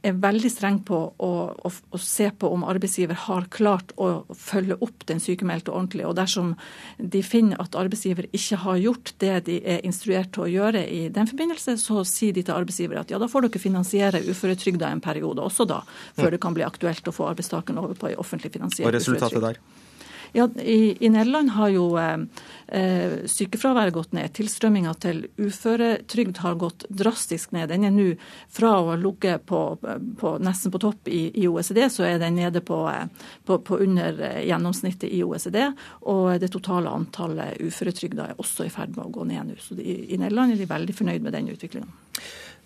er veldig streng på å, å, å, se på om arbeidsgiver har klart å følge opp den sykemeldte ordentlig. Og dersom de finner at arbeidsgiver ikke har gjort det de er instruert til å gjøre i den forbindelse, så sier de til arbeidsgiver at ja, da får dere finansiere uføretrygda en periode også da, før det kan bli aktuelt å få arbeidstakeren over på en offentlig finansiert uføretrygd. Og resultatet der? Ja, i, i, Nederland har jo eh, eh, sykefraværet gått ned. Tilstrømminga til uføretrygd har gått drastisk ned. Den er nå fra å ha ligget nesten på topp i, i, OECD, så er den nede på, eh, på, på under eh, gjennomsnittet i OECD. Og det totale antallet uføretrygda er også i ferd med å gå ned nå. Så de, i Nederland er de veldig fornøyd med den utviklinga.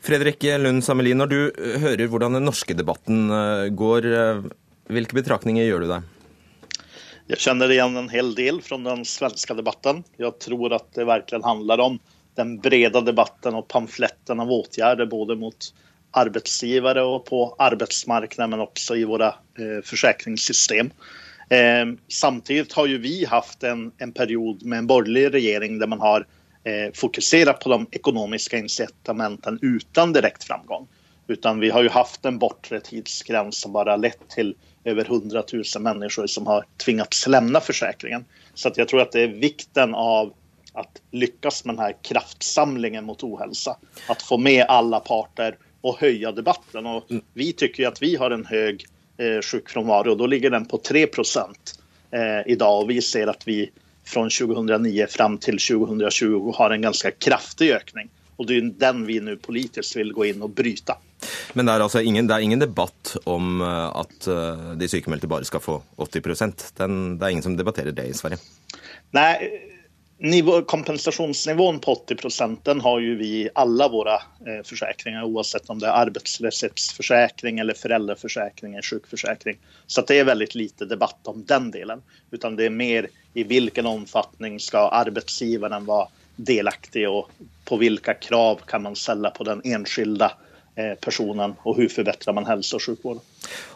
Fredrik Lund Samelin, når du hører hvordan den norske debatten går, hvilke betraktninger gjør du deg? Jag känner igen en hel del från den svenska debatten. Jag tror att det verkligen handlar om den breda debatten och pamfletten av åtgärder både mot arbetsgivare och på arbetsmarknaden men också i våra eh, försäkringssystem. Eh, samtidigt har ju vi haft en, en period med en borgerlig regering där man har eh, fokuserat på de ekonomiska incitamenten utan direkt framgång. Utan vi har ju haft en bortre tidsgräns som bara lett till över 100 000 människor som har tvingats lämna försäkringen. Så att jag tror att det är vikten av att lyckas med den här kraftsamlingen mot ohälsa. Att få med alla parter och höja debatten. Och vi tycker att vi har en hög eh, sjukfrånvaro och då ligger den på 3 procent eh, idag och vi ser att vi från 2009 fram till 2020 har en ganska kraftig ökning. Och det är den vi nu politiskt vill gå in och bryta. Men det er altså ingen, det er ingen debatt om eh, at eh, de sykemeldte bare skal få 80 Den, Det er ingen som debatterer det i Sverige? Nei, nivå, kompensasjonsnivån på 80 den har jo vi i alle våre eh, forsikringer, uansett om det er arbeidsløshetsforsikring eller foreldreforsikring eller sykeforsikring. Så det er veldig lite debatt om den delen. Utan det er mer i hvilken omfatning skal arbeidsgiveren være delaktig, og på hvilke krav kan man selge på den enskilde Eh, personen, og hvordan forbedrer man helse og sykvård.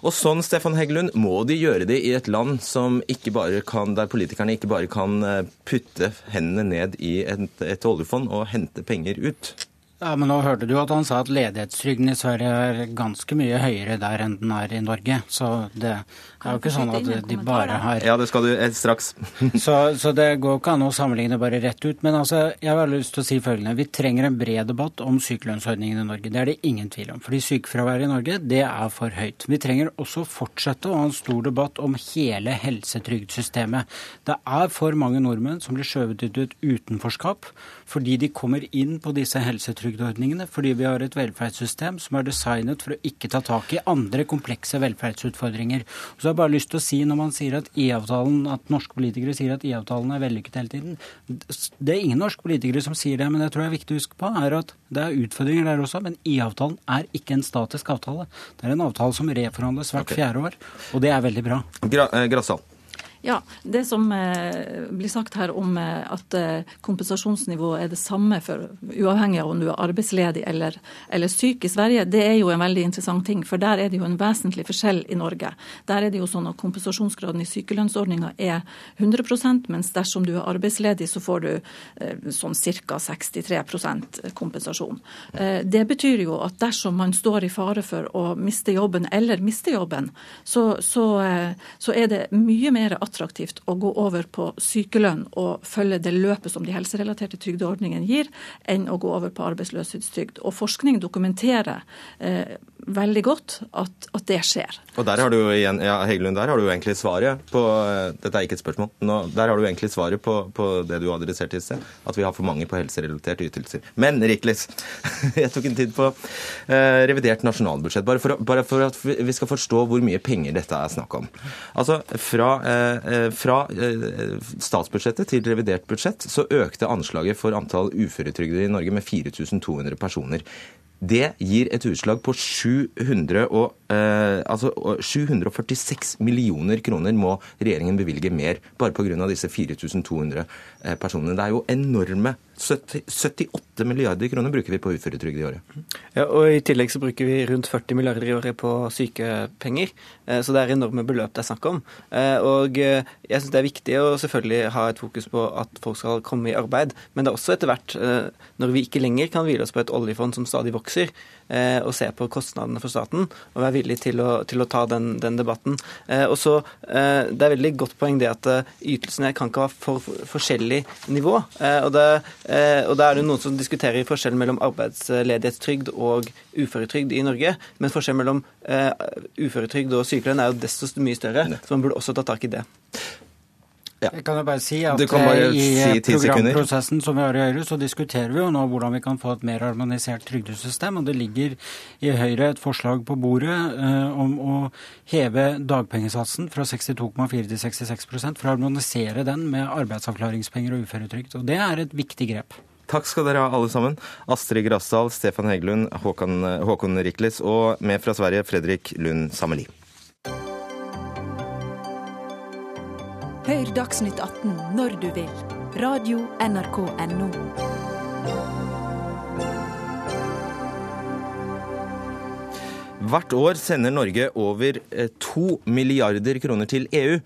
Og sånn, Stefan Heggelund, må de gjøre det i et land som ikke bare kan, der politikerne ikke bare kan eh, putte hendene ned i et, et oljefond og hente penger ut? Ja, men nå hørte du at han sa at ledighetstrygden i Sverige er ganske mye høyere der enn den er i Norge. Så det er jo ikke sånn at de bare har Ja, det skal du eh, straks. så, så, det går ikke an å sammenligne bare rett ut. Men altså, jeg har lyst til å si følgende. Vi trenger en bred debatt om sykelønnsordningen i Norge. Det er det ingen tvil om. Fordi sykefraværet i Norge, det er for høyt. Vi trenger også fortsette å ha en stor debatt om hele helsetrygdsystemet. Det er for mange nordmenn som blir skjøvet ut i et utenforskap fordi de kommer inn på disse helsetrygdeordningene, fordi vi har et velferdssystem som er designet for å ikke ta tak i andre komplekse velferdsutfordringer. Og så har jeg bare lyst til å si når man sier at IA-avtalen, at norske politikere sier at IA-avtalen er vellykket hele tiden. Det er ingen norske politikere som sier det, men jeg tror det er viktig å huske på er at det er utfordringer der også. Men IA-avtalen er ikke en statisk avtale. Det er en avtale som reforhandles hvert okay. fjerde år, og det er veldig bra. Gra eh, Grassal. Ja, Det som eh, blir sagt her om eh, at eh, kompensasjonsnivået er det samme for uavhengig av om du er arbeidsledig eller, eller, syk i Sverige, det er jo en veldig interessant ting. For der er det jo en vesentlig forskjell i Norge. Der er det jo sånn at kompensasjonsgraden i sykelønnsordninga er 100% mens dersom du er arbeidsledig, så får du sånn ca. 63% kompensasjon. Det betyr jo at dersom man står i fare for å miste jobben eller miste jobben, så, så, så er det mye mer attraktivt attraktivt å gå over på sykelønn og følge det løpet som de helserelaterte trygdeordningene gir, enn å gå over på arbeidsløshetstrygd. Og forskning dokumenterer eh, veldig godt at, at, det skjer. Og der har du igjen, ja, Heggelund, der har du egentlig svaret på eh, Dette er ikke et spørsmål. Nå, der har du egentlig svaret på, på det du adresserte i sted. At vi har for mange på helserelaterte ytelser. Men Riklis, jeg tok en tid på eh, revidert nasjonalbudsjett. Bare for, bare for, at vi skal forstå hvor mye penger dette er snakk om. Altså, Fra, eh fra eh, statsbudsjettet til revidert budsjett så økte anslaget for antall uføretrygdede i Norge med 4200 personer. Det gir et utslag på 700 og, eh, altså 746 millioner kroner må regjeringen bevilge mer bare pga. disse 4200 eh, personene. Det er jo enorme 70, 78 milliarder kroner bruker vi på uføretrygd i året. Ja, og I tillegg så bruker vi rundt 40 milliarder i året på sykepenger. Eh, så det er enorme beløp det er snakk om. Eh, og eh, jeg syns det er viktig å selvfølgelig ha et fokus på at folk skal komme i arbeid. Men det er også etter hvert, når vi ikke lenger kan hvile oss på et oljefond som stadig vokser, og se på kostnadene for staten, og være villig til å, til å ta den, den, debatten. Og så, Det er veldig godt poeng det at ytelsene kan ikke ha for forskjellig nivå. Og det, Eh, og Da er det noen som diskuterer forskjellen mellom arbeidsledighetstrygd og uføretrygd i Norge. Men forskjellen mellom eh, uføretrygd og sykelønn er jo desto mye større, så man burde også ta tak i det. Ja. Jeg kan jo bare si at bare eh, i si programprosessen som vi har i Høyre, så diskuterer vi jo nå hvordan vi kan få et mer harmonisert trygdesystem. Og det ligger i Høyre et forslag på bordet eh, om å heve dagpengesatsen fra 62,4 til 66% for å harmonisere den med arbeidsavklaringspenger og uføretrygd. Og det er et viktig grep. Takk skal dere ha, alle sammen. Astrid Grasdal, Stefan Heggelund, Håkon, Håkon Riklis og med fra Sverige Fredrik Lund Sammeli. Hør Dagsnytt 18 når du vil. Radio NRK Radio.nrk.no. Hvert år sender Norge over eh, to milliarder kroner til EU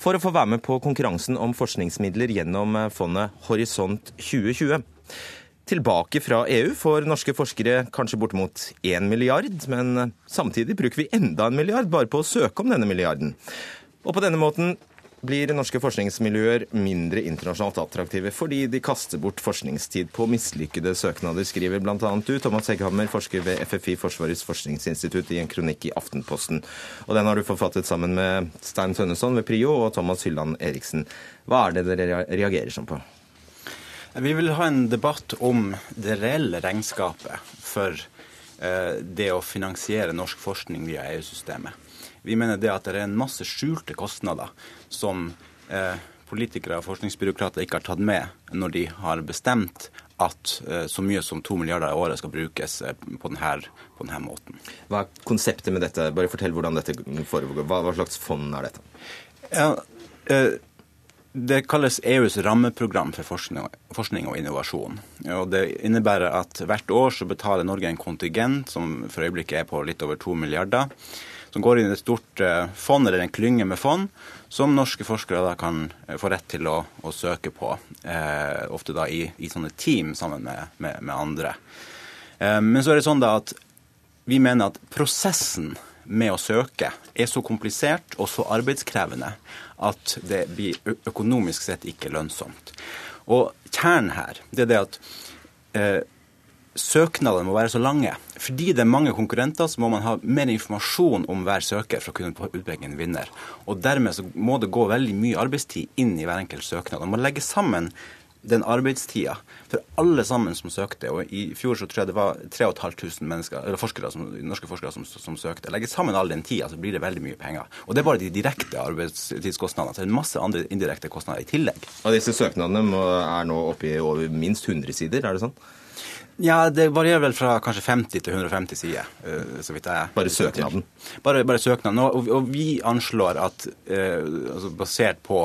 for å få være med på konkurransen om forskningsmidler gjennom eh, fondet Horisont 2020. Tilbake fra EU får norske forskere kanskje bortimot én milliard, men eh, samtidig bruker vi enda en milliard bare på å søke om denne milliarden. Og på denne måten blir norske forskningsmiljøer mindre internasjonalt attraktive fordi de kaster bort forskningstid på mislykkede søknader, skriver bl.a. du, Thomas Hegghammer, forsker ved FFI, Forsvarets forskningsinstitutt, i en kronikk i Aftenposten. Og Den har du forfattet sammen med Stein Tønneson ved Prio og Thomas Hylland Eriksen. Hva er det dere reagerer sånn på? Vi vil ha en debatt om det reelle regnskapet for eh, det å finansiere norsk forskning via EU-systemet. Vi mener det at det er en masse skjulte kostnader som eh, politikere og forskningsbyråkrater ikke har tatt med når de har bestemt at eh, så mye som to milliarder i året skal brukes eh, på, denne, på, denne, måten. Hva er konseptet med dette? Bare fortell hvordan dette foregår. Hva, hva slags fond er dette? Ja, eh, det kalles EUs rammeprogram for forskning, forskning og innovasjon. Og det innebærer at hvert år så betaler Norge en kontingent som for øyeblikket er på litt over to milliarder som går inn i et stort fond eller en klynge med fond, som norske forskere da kan eh, få rett til å, å søke på. Eh, ofte da i, i, sånne team sammen med, med, med andre. Eh, men så er det sånn da at vi mener at prosessen med å søke er så komplisert og så arbeidskrevende at det blir økonomisk sett ikke lønnsomt. Og kjernen her det er det at eh, søknadene må være så lange. Fordi det er mange konkurrenter, så må man ha mer informasjon om hver søker for å kunne utpeke en vinner. Og dermed så må det gå veldig mye arbeidstid inn i hver enkelt søknad. Man må legge sammen den arbeidstida for alle sammen som søkte. Og i fjor så tror jeg det var 3500 mennesker, eller forskere som, norske forskere som, som søkte. Legge sammen all den tida, så blir det veldig mye penger. Og det er bare de direkte arbeidstidskostnadene. Så det er masse andre indirekte kostnader i tillegg. Og disse søknadene er nå oppe i over minst 100 sider, er det sånn? Ja, det varierer vel fra kanskje 50 til 150 sider. Eh, så vidt jeg Bare søknaden? Bare, bare søknaden. Og, og, vi anslår at, eh, altså basert på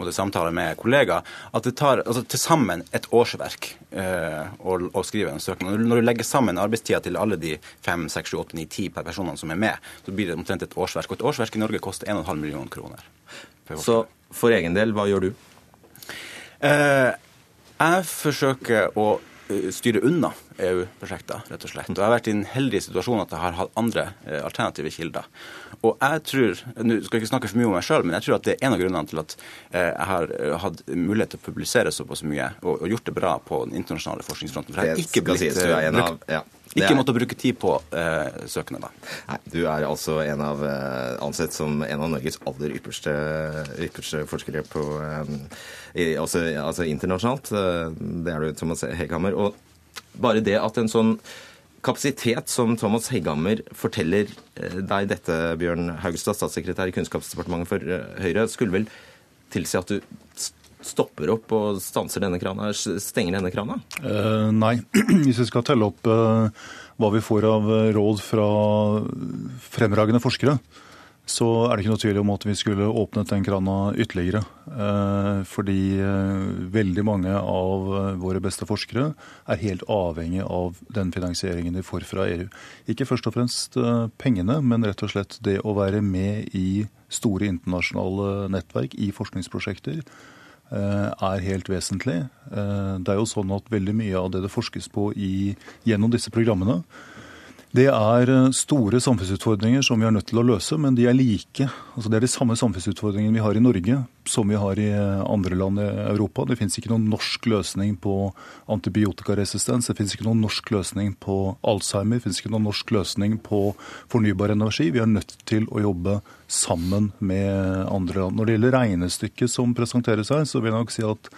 måtte, samtaler med kollegaer, at det tar altså, til sammen et årsverk eh, å, å, skrive en søknad. Når du legger sammen arbeidstida til alle de 5, 6, 7, 8, 9, 10 personene som er med, så blir det omtrent et årsverk. Og et årsverk i Norge koster 1,5 millioner kroner. Så for egen del, hva gjør du? Eh, jeg forsøker å styre unna EU-prosjekter, rett og slett. Og jeg har vært i en heldig situasjon at jeg har hatt andre eh, alternative kilder. Og jeg tror, nå skal jeg ikke snakke for mye om meg sjøl, men jeg tror at det er en av grunnene til at eh, jeg har hatt mulighet til å publisere såpass mye og, og gjort det bra på den internasjonale forskningsfronten. For jeg har ikke blitt brukt, ja. Ikke måtte bruke tid på eh, søkende, da. Nei, du er altså en av, eh, ansett som en av Norges aller ypperste, ypperste forskere på eh, altså, altså, internasjonalt. Eh, det er du, Thomas Hegghammer. Og bare det at en sånn kapasitet som Thomas Hegghammer forteller eh, deg dette, Bjørn Haugstad, statssekretær i Kunnskapsdepartementet for Høyre, skulle vel tilsi at du stopper opp og stanser denne krana, stenger denne krana? Uh, nei. Hvis vi skal telle opp uh, hva vi får av råd fra fremragende forskere, så er det ikke noe tvil om at vi skulle åpnet den krana ytterligere. Eh, fordi eh, veldig mange av eh, våre beste forskere er helt avhengig av den finansieringen de får fra EU. Ikke først og fremst pengene, men rett og slett det å være med i store internasjonale nettverk i forskningsprosjekter er helt vesentlig. Det er jo sånn at veldig mye av det det forskes på i, gjennom disse programmene, det er eh, store samfunnsutfordringer som vi er nødt til å løse, men de er like. Altså det er de samme samfunnsutfordringene vi har i Norge som vi har i eh, andre land i Europa. Det finnes ikke noen norsk løsning på antibiotikaresistens, det finnes ikke noen norsk løsning på Alzheimer, det finnes ikke noen norsk løsning på fornybar energi. Vi er nødt til å jobbe sammen med andre land. Når det gjelder regnestykket som presenteres her, så vil jeg nok si at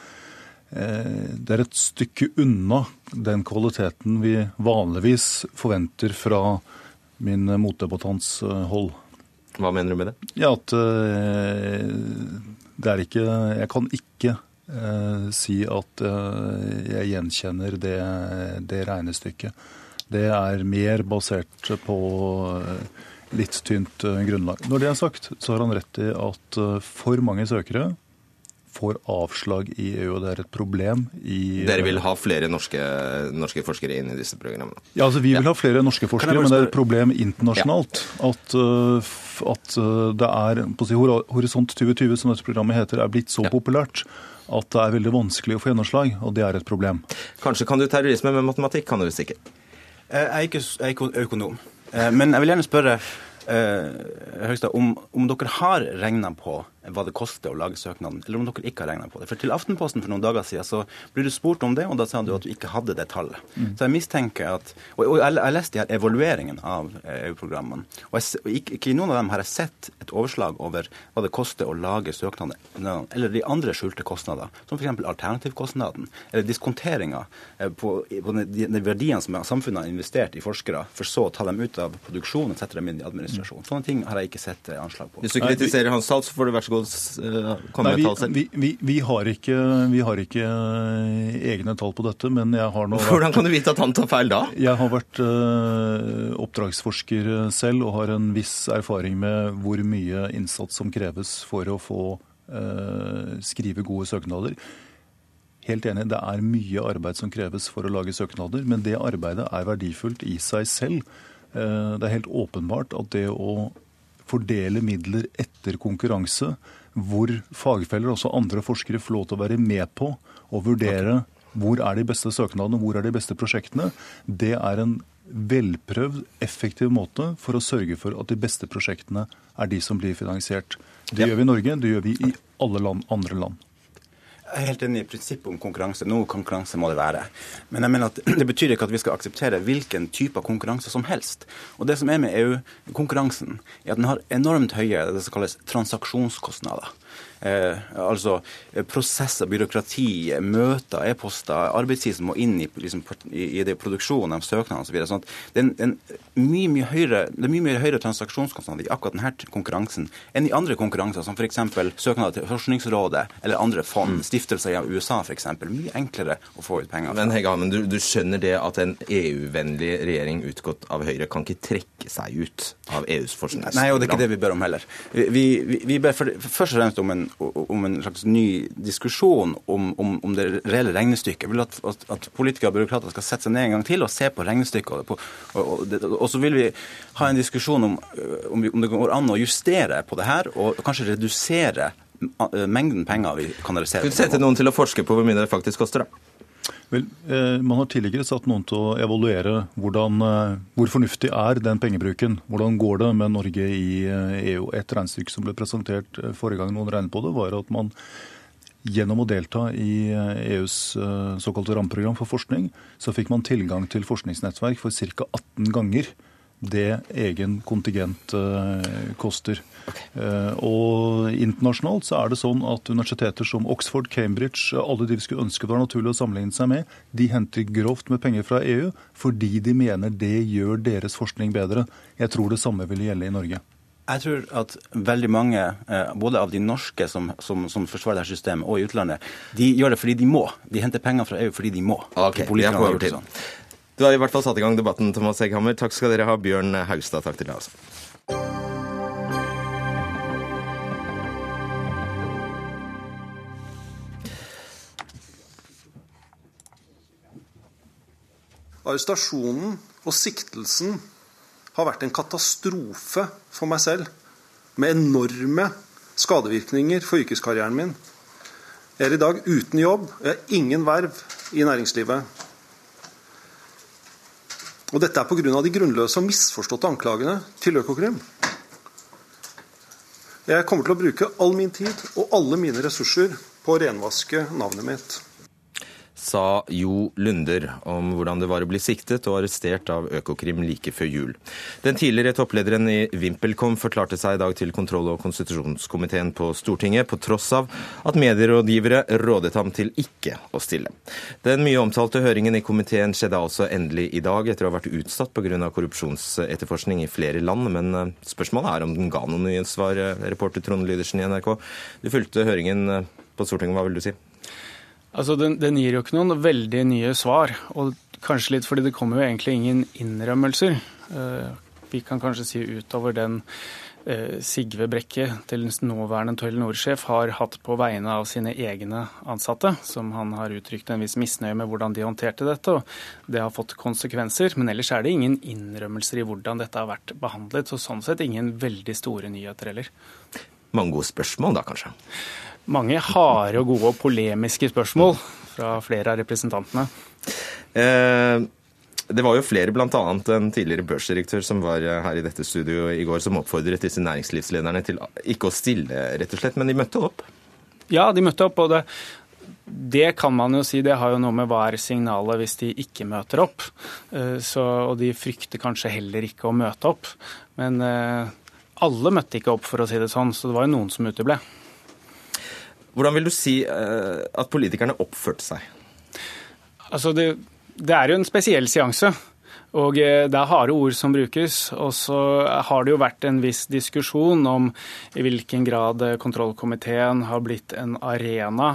det er et stykke unna den kvaliteten vi vanligvis forventer fra min motdebattants eh, hold. Hva mener du med det? Ja, at eh, det er ikke Jeg kan ikke si at jeg gjenkjenner det, det regnestykket. Det er mer basert på litt tynt grunnlag. Når det er sagt, så har han rett i at for mange søkere får avslag i EU, og det er et problem i Dere vil ha flere norske, norske forskere inn i disse programmene? Ja, altså Vi vil ha flere norske forskere, men det er et problem internasjonalt. Ja. At, uh, at, uh, det er på å si, Horisont 2020, som dette programmet heter, er blitt så ja. populært at det er veldig vanskelig å få gjennomslag, og det er et problem. Kanskje kan du terrorisme med matematikk, kan du visst ikke? Eh, jeg er ikke, jeg er ikke økonom. Men jeg vil gjerne spørre Høgstad, om, om dere har regna på hva det koster å lage søknaden, eller om dere ikke har regna på det. For Til Aftenposten for noen dager siden så ble du spurt om det, og da sa du at du ikke hadde det tallet. Mm. Så jeg mistenker at Og, og jeg, jeg leste her evalueringen av eh, EU-programmene, og, jeg, og ikke, ikke, i noen av dem har jeg sett et overslag over hva det koster å lage søknader, eller de andre skjulte kostnader, som f.eks. alternativkostnaden, eller diskonteringa eh, på, på de, verdiene som samfunnet har investert i forskere, for så å ta dem ut av produksjon og sette dem inn i administrasjon. Sånne ting har jeg ikke sett eh, anslag på. Hvis du kritiserer hans tall, så får du vær så god Eh, komme med tall selv? Vi, vi, vi, har ikke, vi, har ikke, eh, egne tall på dette, men jeg har nå Hvordan kan du vite at han tar feil da? Jeg har vært uh, oppdragsforsker selv og har en viss erfaring med hvor mye innsats som kreves for å få uh, skrive gode søknader. Helt enig, det er mye arbeid som kreves for å lage søknader, men det arbeidet er verdifullt i seg selv. Det er helt åpenbart at det å fordele midler etter konkurranse, hvor fagfeller, også andre forskere, får lov til å være med på å vurdere hvor er de beste søknadene, hvor er de beste prosjektene. Det er en velprøvd, effektiv måte for å sørge for at de beste prosjektene er de som blir finansiert. Det gjør vi i Norge, det gjør vi i alle land, andre land. Jeg er helt enig i prinsippet om konkurranse. Noe konkurranse må det være. Men jeg mener at det betyr ikke at vi skal akseptere hvilken type konkurranse som helst. Og det som er med EU-konkurransen, er at den har enormt høye det som kalles transaksjonskostnader. Eh, altså eh, prosesser, byråkrati, møter, e-poster, arbeidstid som må inn i, liksom, i, det produksjonen av søknader osv. Sånn det, er en, mye, mye høyere, det er mye, mye høyere transaksjonskostnader i akkurat denne konkurransen enn i andre konkurranser, som f.eks. søknader til Forskningsrådet eller andre fond, mm. stiftelser i USA f.eks. Mye enklere å få ut penger. Men Hegge men du, du skjønner det at en EU-vennlig regjering utgått av Høyre kan ikke trekke seg ut av EUs forskningsprogram? Nei, og det er ikke det vi ber om heller. Vi, vi, vi ber for, først og fremst om en om en slags ny diskusjon om, om, om det reelle regnestykket. Jeg vil at, at, at, politikere og byråkrater skal sette seg ned en gang til og se på regnestykket. Og, og, og, og så vil vi ha en diskusjon om, om, vi, om det går an å justere på det her, og kanskje redusere mengden penger vi kanaliserer. Du sette noen til å forske på hvor mye det faktisk koster, da? Vel, eh, Man har tidligere satt noen til å evaluere hvordan, eh, hvor fornuftig er den pengebruken. Hvordan går det med Norge i EU? Eh, e Et regnestykke som ble presentert forrige gang noen regnet på det, var at man gjennom å delta i EUs såkalte rammeprogram for forskning, så fikk man tilgang til forskningsnettverk for ca. 18 ganger det egen kontingent eh, koster. Okay. Og internasjonalt så er det sånn at universiteter som Oxford, Cambridge, alle de vi skulle ønske var naturlig å sammenligne seg med, de henter grovt med penger fra EU fordi de mener det gjør deres forskning bedre. Jeg tror det samme vil gjelde i Norge. Jeg tror at veldig mange, eh, både av de norske som, som, som forsvarer dette systemet, og i utlandet, de gjør det fordi de må. De henter penger fra EU fordi de må. Ok, vi på overtid. Du har i hvert fall satt i gang debatten, Thomas Egghammer. Takk skal dere ha. Bjørn Haugstad, takk til deg også. Altså. Arrestasjonen og siktelsen har vært en katastrofe for meg selv, med enorme skadevirkninger for yrkeskarrieren min. Jeg er i dag uten jobb, og jeg har ingen verv i næringslivet. Og dette er pga. de grunnløse og misforståtte anklagene til Økokrim. Jeg kommer til å bruke all min tid og alle mine ressurser på å renvaske navnet mitt sa Jo Lunder om hvordan det var å bli siktet og arrestert av Økokrim like før jul. Den tidligere topplederen i VimpelCom forklarte seg i dag til kontroll- og konstitusjonskomiteen på Stortinget, på tross av at medierådgivere rådet ham til ikke å stille. Den mye omtalte høringen i komiteen skjedde altså endelig i dag, etter å ha vært utsatt pga. korrupsjonsetterforskning i flere land. Men eh, spørsmålet er om den ga nye svar, eh, reporter Trond Lydersen i NRK. Du fulgte høringen eh, på Stortinget, hva vil du si? Altså, den, den, gir jo ikke noen veldig nye svar. Og kanskje litt fordi det kommer jo egentlig ingen innrømmelser. Uh, vi kan kanskje si utover den uh, Sigve Brekke, til nåværende Telenor-sjef, har hatt på vegne av sine egne ansatte, som han har uttrykt en viss misnøye med hvordan de håndterte dette. og Det har fått konsekvenser. Men ellers er det ingen innrømmelser i hvordan dette har vært behandlet. Så sånn sett ingen veldig store nyheter heller. Mange gode spørsmål da, kanskje? Mange harde og gode og polemiske spørsmål fra flere av representantene. Eh, det var jo flere, bl.a. en tidligere børsdirektør som var her i dette studioet i går, som oppfordret disse næringslivslederne til ikke å stille, rett og slett. Men de møtte opp? Ja, de møtte opp. og det, det kan man jo si, det har jo noe med hva er signalet hvis de ikke møter opp. Eh, så, og de frykter kanskje heller ikke å møte opp. Men eh, alle møtte ikke opp, for å si det sånn, så det var jo noen som uteble. Hvordan vil du si eh, at politikerne oppførte seg? Altså det, det er jo en spesiell seanse. Og eh, Det er harde ord som brukes. Og så har det jo vært en viss diskusjon om i hvilken grad kontrollkomiteen har blitt en arena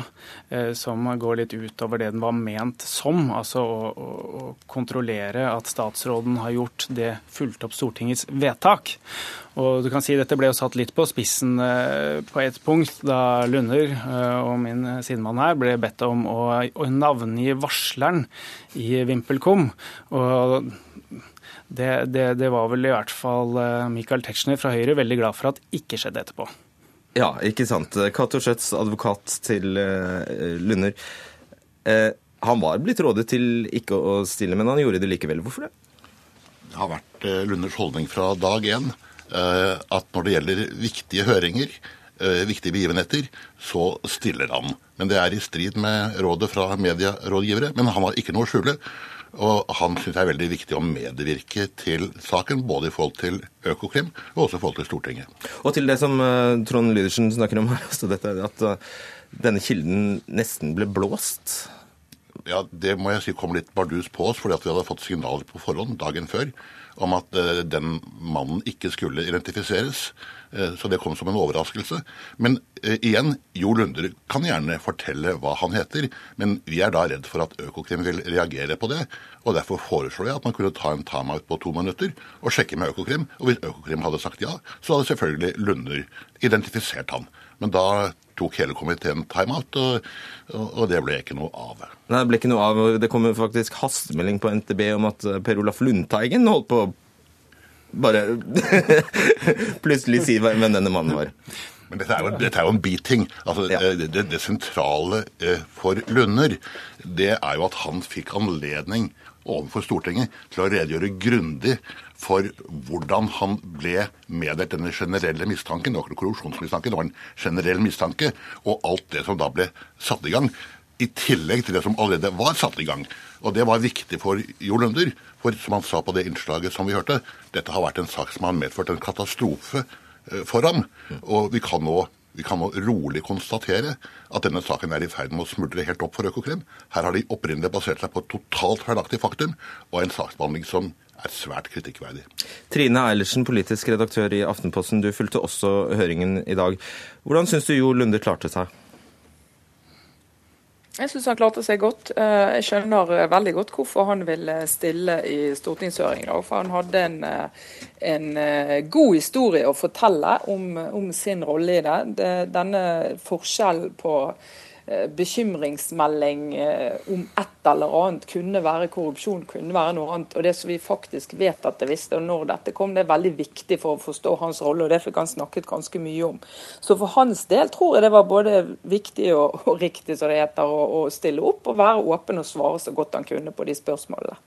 eh, som går litt utover det den var ment som. Altså å, å kontrollere at statsråden har gjort det fulgt opp Stortingets vedtak. Og du kan si Dette ble jo satt litt på spissen eh, på et punkt da Lunder eh, og min sidemann her ble bedt om å, å navngi varsleren i VimpelCom. Og det, det, det, var vel i hvert fall eh, Michael Tetzschner fra Høyre veldig glad for at ikke skjedde etterpå. Ja, ikke sant. Cato Schjøtz, advokat til Lunder. Han var blitt rådet til ikke å stille, men han gjorde det likevel. Hvorfor det? Det har vært Lunders holdning fra dag én. Eh, at når det gjelder viktige høringer, eh, viktige begivenheter, så stiller han. Men det er i strid med rådet fra medierådgivere. Men han har ikke noe å skjule. Og han syns det er veldig viktig å medvirke til saken, både i forhold til Økokrim og også i forhold til Stortinget. Og til det som uh, Trond Lydersen snakker om her, altså dette, at denne kilden nesten ble blåst. Ja, Det må jeg si kom litt bardus på oss, fordi vi hadde fått signaler på forhånd dagen før om at eh, den mannen ikke skulle identifiseres. Eh, så det kom som en overraskelse. Men eh, igjen, Jo Lunder kan gjerne fortelle hva han heter, men vi er da redd for at Økokrim vil reagere på det. og Derfor foreslår jeg at man kunne ta en timeout på to minutter og sjekke med Økokrim. Og hvis Økokrim hadde sagt ja, så hadde selvfølgelig Lunder identifisert han. Men da tok hele komiteen timeout, og, og det ble ikke noe av. Nei, Det ble ikke noe av. Det kom faktisk hastemelding på NTB om at eh, Per Olaf Lundteigen holdt på å bare plutselig si hvem denne mannen var. Men dette er jo, dette er jo en biting. Altså, ja. Det, det, sentrale eh, for Lunder, det er jo at han fikk anledning overfor Stortinget til å redegjøre grundig for hvordan han ble meddelt denne generelle mistanken. Det var ikke korrupsjonsmistanke, det var en generell mistanke. Og alt det som da ble satt i gang. I tillegg til det som allerede var satt i gang. Og det var viktig for Jo Lunder. For som han sa på det innslaget som vi hørte, dette har vært en sak som har medført en katastrofe eh, for ham. Og vi kan nå vi kan nå rolig konstatere at denne saken er i ferd med å smuldre helt opp for Økokrim. Her har de opprinnelig basert seg på et totalt feilaktig faktum og en saksbehandling som er svært kritikkverdig. Trine Eilertsen, politisk redaktør i Aftenposten, du fulgte også høringen i dag. Hvordan syns du Jo Lunde klarte seg? Jeg syns han klarte seg godt. Eh, jeg skjønner eh, veldig godt hvorfor han ville stille i stortingshøring. For han hadde en, eh, en, god historie å fortelle om, om sin rolle i det. Denne forskjellen på bekymringsmelding om et eller annet kunne være korrupsjon, kunne være noe annet. Og det som vi faktisk vet at det visste, og når dette kom, det er veldig viktig for å forstå hans rolle, og det fikk han snakket ganske mye om. Så for hans del tror jeg det var både viktig og, og riktig, som det heter, å, å stille opp og være åpen og svare så godt han kunne på de spørsmålene.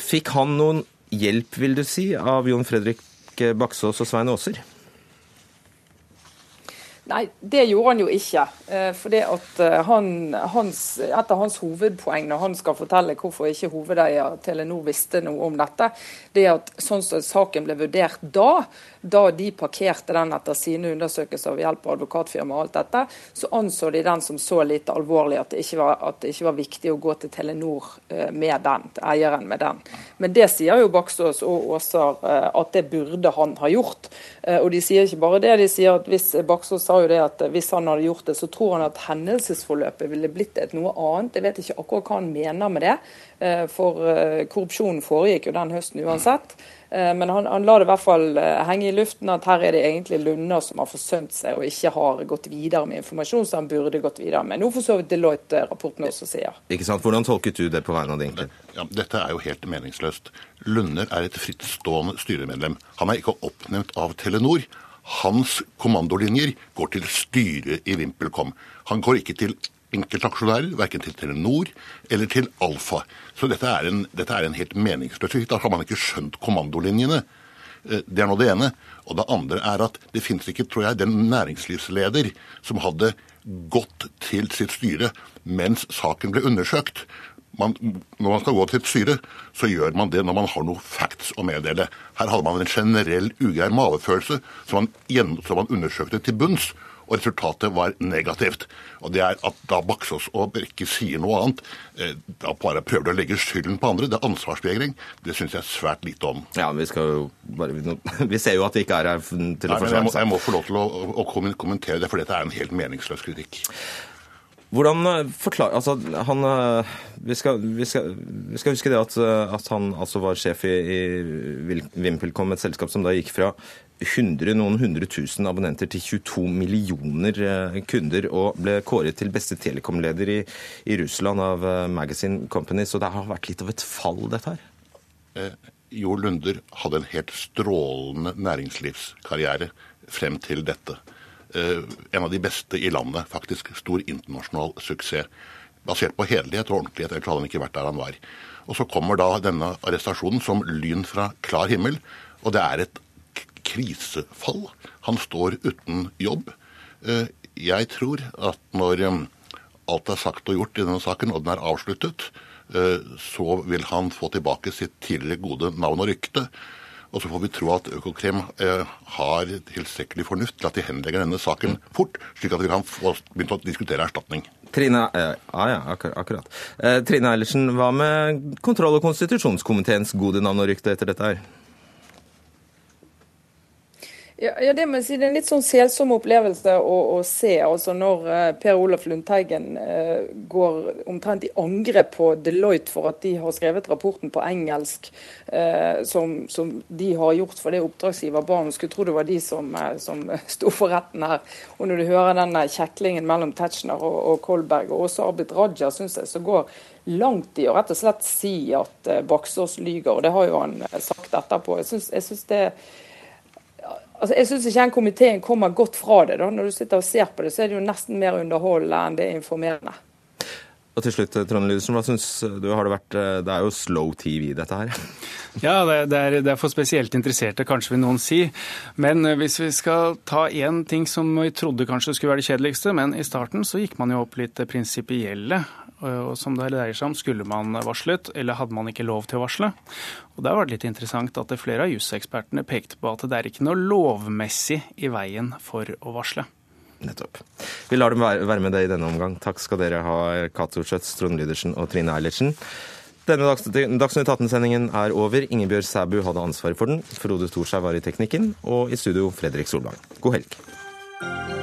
Fikk han noen hjelp, vil du si, av Jon Fredrik Baksås og Svein Aaser? Nei, det gjorde han jo ikke. For fordi at eh, han, hans, Et av hans hovedpoeng når han skal fortelle hvorfor ikke hovedeier Telenor visste noe om dette, det er at sånn som saken ble vurdert da, da de parkerte den etter sine undersøkelser ved hjelp av advokatfirma og alt dette, så anså de den som så lite alvorlig at det ikke var, det ikke var viktig å gå til Telenor eh, med den, eieren med den. Men det sier jo Baksås og Åsar at det burde han ha gjort. Og de sier ikke bare det, de sier at hvis Baksås sa jo det at hvis han hadde gjort det, så tror han at hendelsesforløpet ville blitt et noe annet. Jeg vet ikke akkurat hva han mener med det, eh, for eh, korrupsjonen foregikk jo den høsten uansett. Eh, men han, han la det i hvert fall henge i luften at her er det egentlig Lunder som har forsømt seg og ikke har gått videre med informasjon som han burde gått videre med. Noe for så vidt Deloitte-rapporten også sier. Ikke sant? Hvordan tolket du det på vegne av det, egentlig? Ja, dette er jo helt meningsløst. Lunder er et frittstående styremedlem. Han er ikke oppnevnt av Telenor. Hans kommandolinjer går til styret i VimpelCom. Han går ikke til enkeltaksjonærer, verken til Telenor eller til Alfa. Så dette er en, dette er en helt meningsløs Da har man ikke skjønt kommandolinjene. Eh, det er nå det ene. Og det andre er at det finnes ikke, tror jeg, den næringslivsleder som hadde gått til sitt styre mens saken ble undersøkt man, når man skal gå til et styre, så gjør man det når man har noe facts å meddele. Her hadde man en generell ugrei mavefølelse som man, som man undersøkte til bunns. Og resultatet var negativt. Og det er at da Baksås og Brekke sier noe annet, eh, da bare prøver de å legge skylden på andre. Det er ansvarsvegring. Det syns jeg svært lite om. Ja, men vi skal jo bare Vi ser jo at vi ikke er her til å forsvare seg. Jeg må få lov til å, å kommentere det, for dette er en helt meningsløs kritikk. Hvordan eh, forklare Altså, han eh, vi skal, vi, skal, vi skal, huske det at, eh, at han altså var sjef i, i VimpelCom, et selskap som da gikk fra 100, noen hundre tusen abonnenter til 22 millioner kunder, og ble kåret til beste telekomleder i, i Russland av Magazine Company. Så det har vært litt av et fall, dette her? Eh, jo Lunder hadde en helt strålende næringslivskarriere frem til dette. Eh, en av de beste i landet, faktisk. Stor internasjonal suksess. Basert på hederlighet og ordentlighet, ellers hadde han ikke vært der han var. Og Så kommer da denne arrestasjonen som lyn fra klar himmel, og det er et krisefall. Han står uten jobb. Eh, jeg tror at når eh, alt er sagt og gjort i denne saken, og den er avsluttet, så vil han få tilbake sitt tidligere gode navn og rykte. Og så får vi tro at Økokrim eh, har tilstrekkelig fornuft til at de henlegger denne saken fort, slik at vi kan få begynt å diskutere erstatning. Trine, eh, ah ja, akkurat. Eh, Trine Eilertsen, hva med kontroll- og konstitusjonskomiteens gode navn og rykte etter dette her? Ja, ja, det må jeg si. Det er en litt sånn selsom opplevelse å, å se. altså Når uh, Per Olaf Lundteigen uh, går omtrent i angrep på Deloitte for at de har skrevet rapporten på engelsk, uh, som, som, de har gjort for det oppdragsgiver ba om. Skulle tro det var de som, som sto for retten her. Og når du hører den kjeklingen mellom Tetzschner og, og Kolberg, og også Abid Raja, syns jeg, så går langt i å rett og slett si at Baksås lyger. Og det har jo han sagt etterpå. Jeg syns det Altså, jeg syns ikke den komiteen kommer godt fra det. da. Når du sitter og ser på det, så er det jo nesten mer underholdende enn det er informerende. Og til slutt, Trond Lydersen, hva syns du har det vært Det er jo slow TV, dette her? Ja, det er, det er, for spesielt interesserte, kanskje vil noen si. Men eh, hvis vi skal ta én ting som vi trodde kanskje skulle være det kjedeligste, men i starten så gikk man jo opp litt prinsipielle og som det dreier seg om, skulle man varslet, eller hadde man ikke lov til å varsle? Og Det har vært litt interessant at flere av jusekspertene pekte på at det er ikke noe lovmessig i veien for å varsle. Nettopp. Vi lar dem være med det i denne omgang. Takk skal dere ha, Cato Schjøtz, Trond Lydersen og Trine Eilertsen. Denne Dagsnytt 18-sendingen er over. Ingebjørg Sæbu hadde ansvaret for den. Frode Thorshaug var i teknikken. Og i studio Fredrik Solvang. God helg.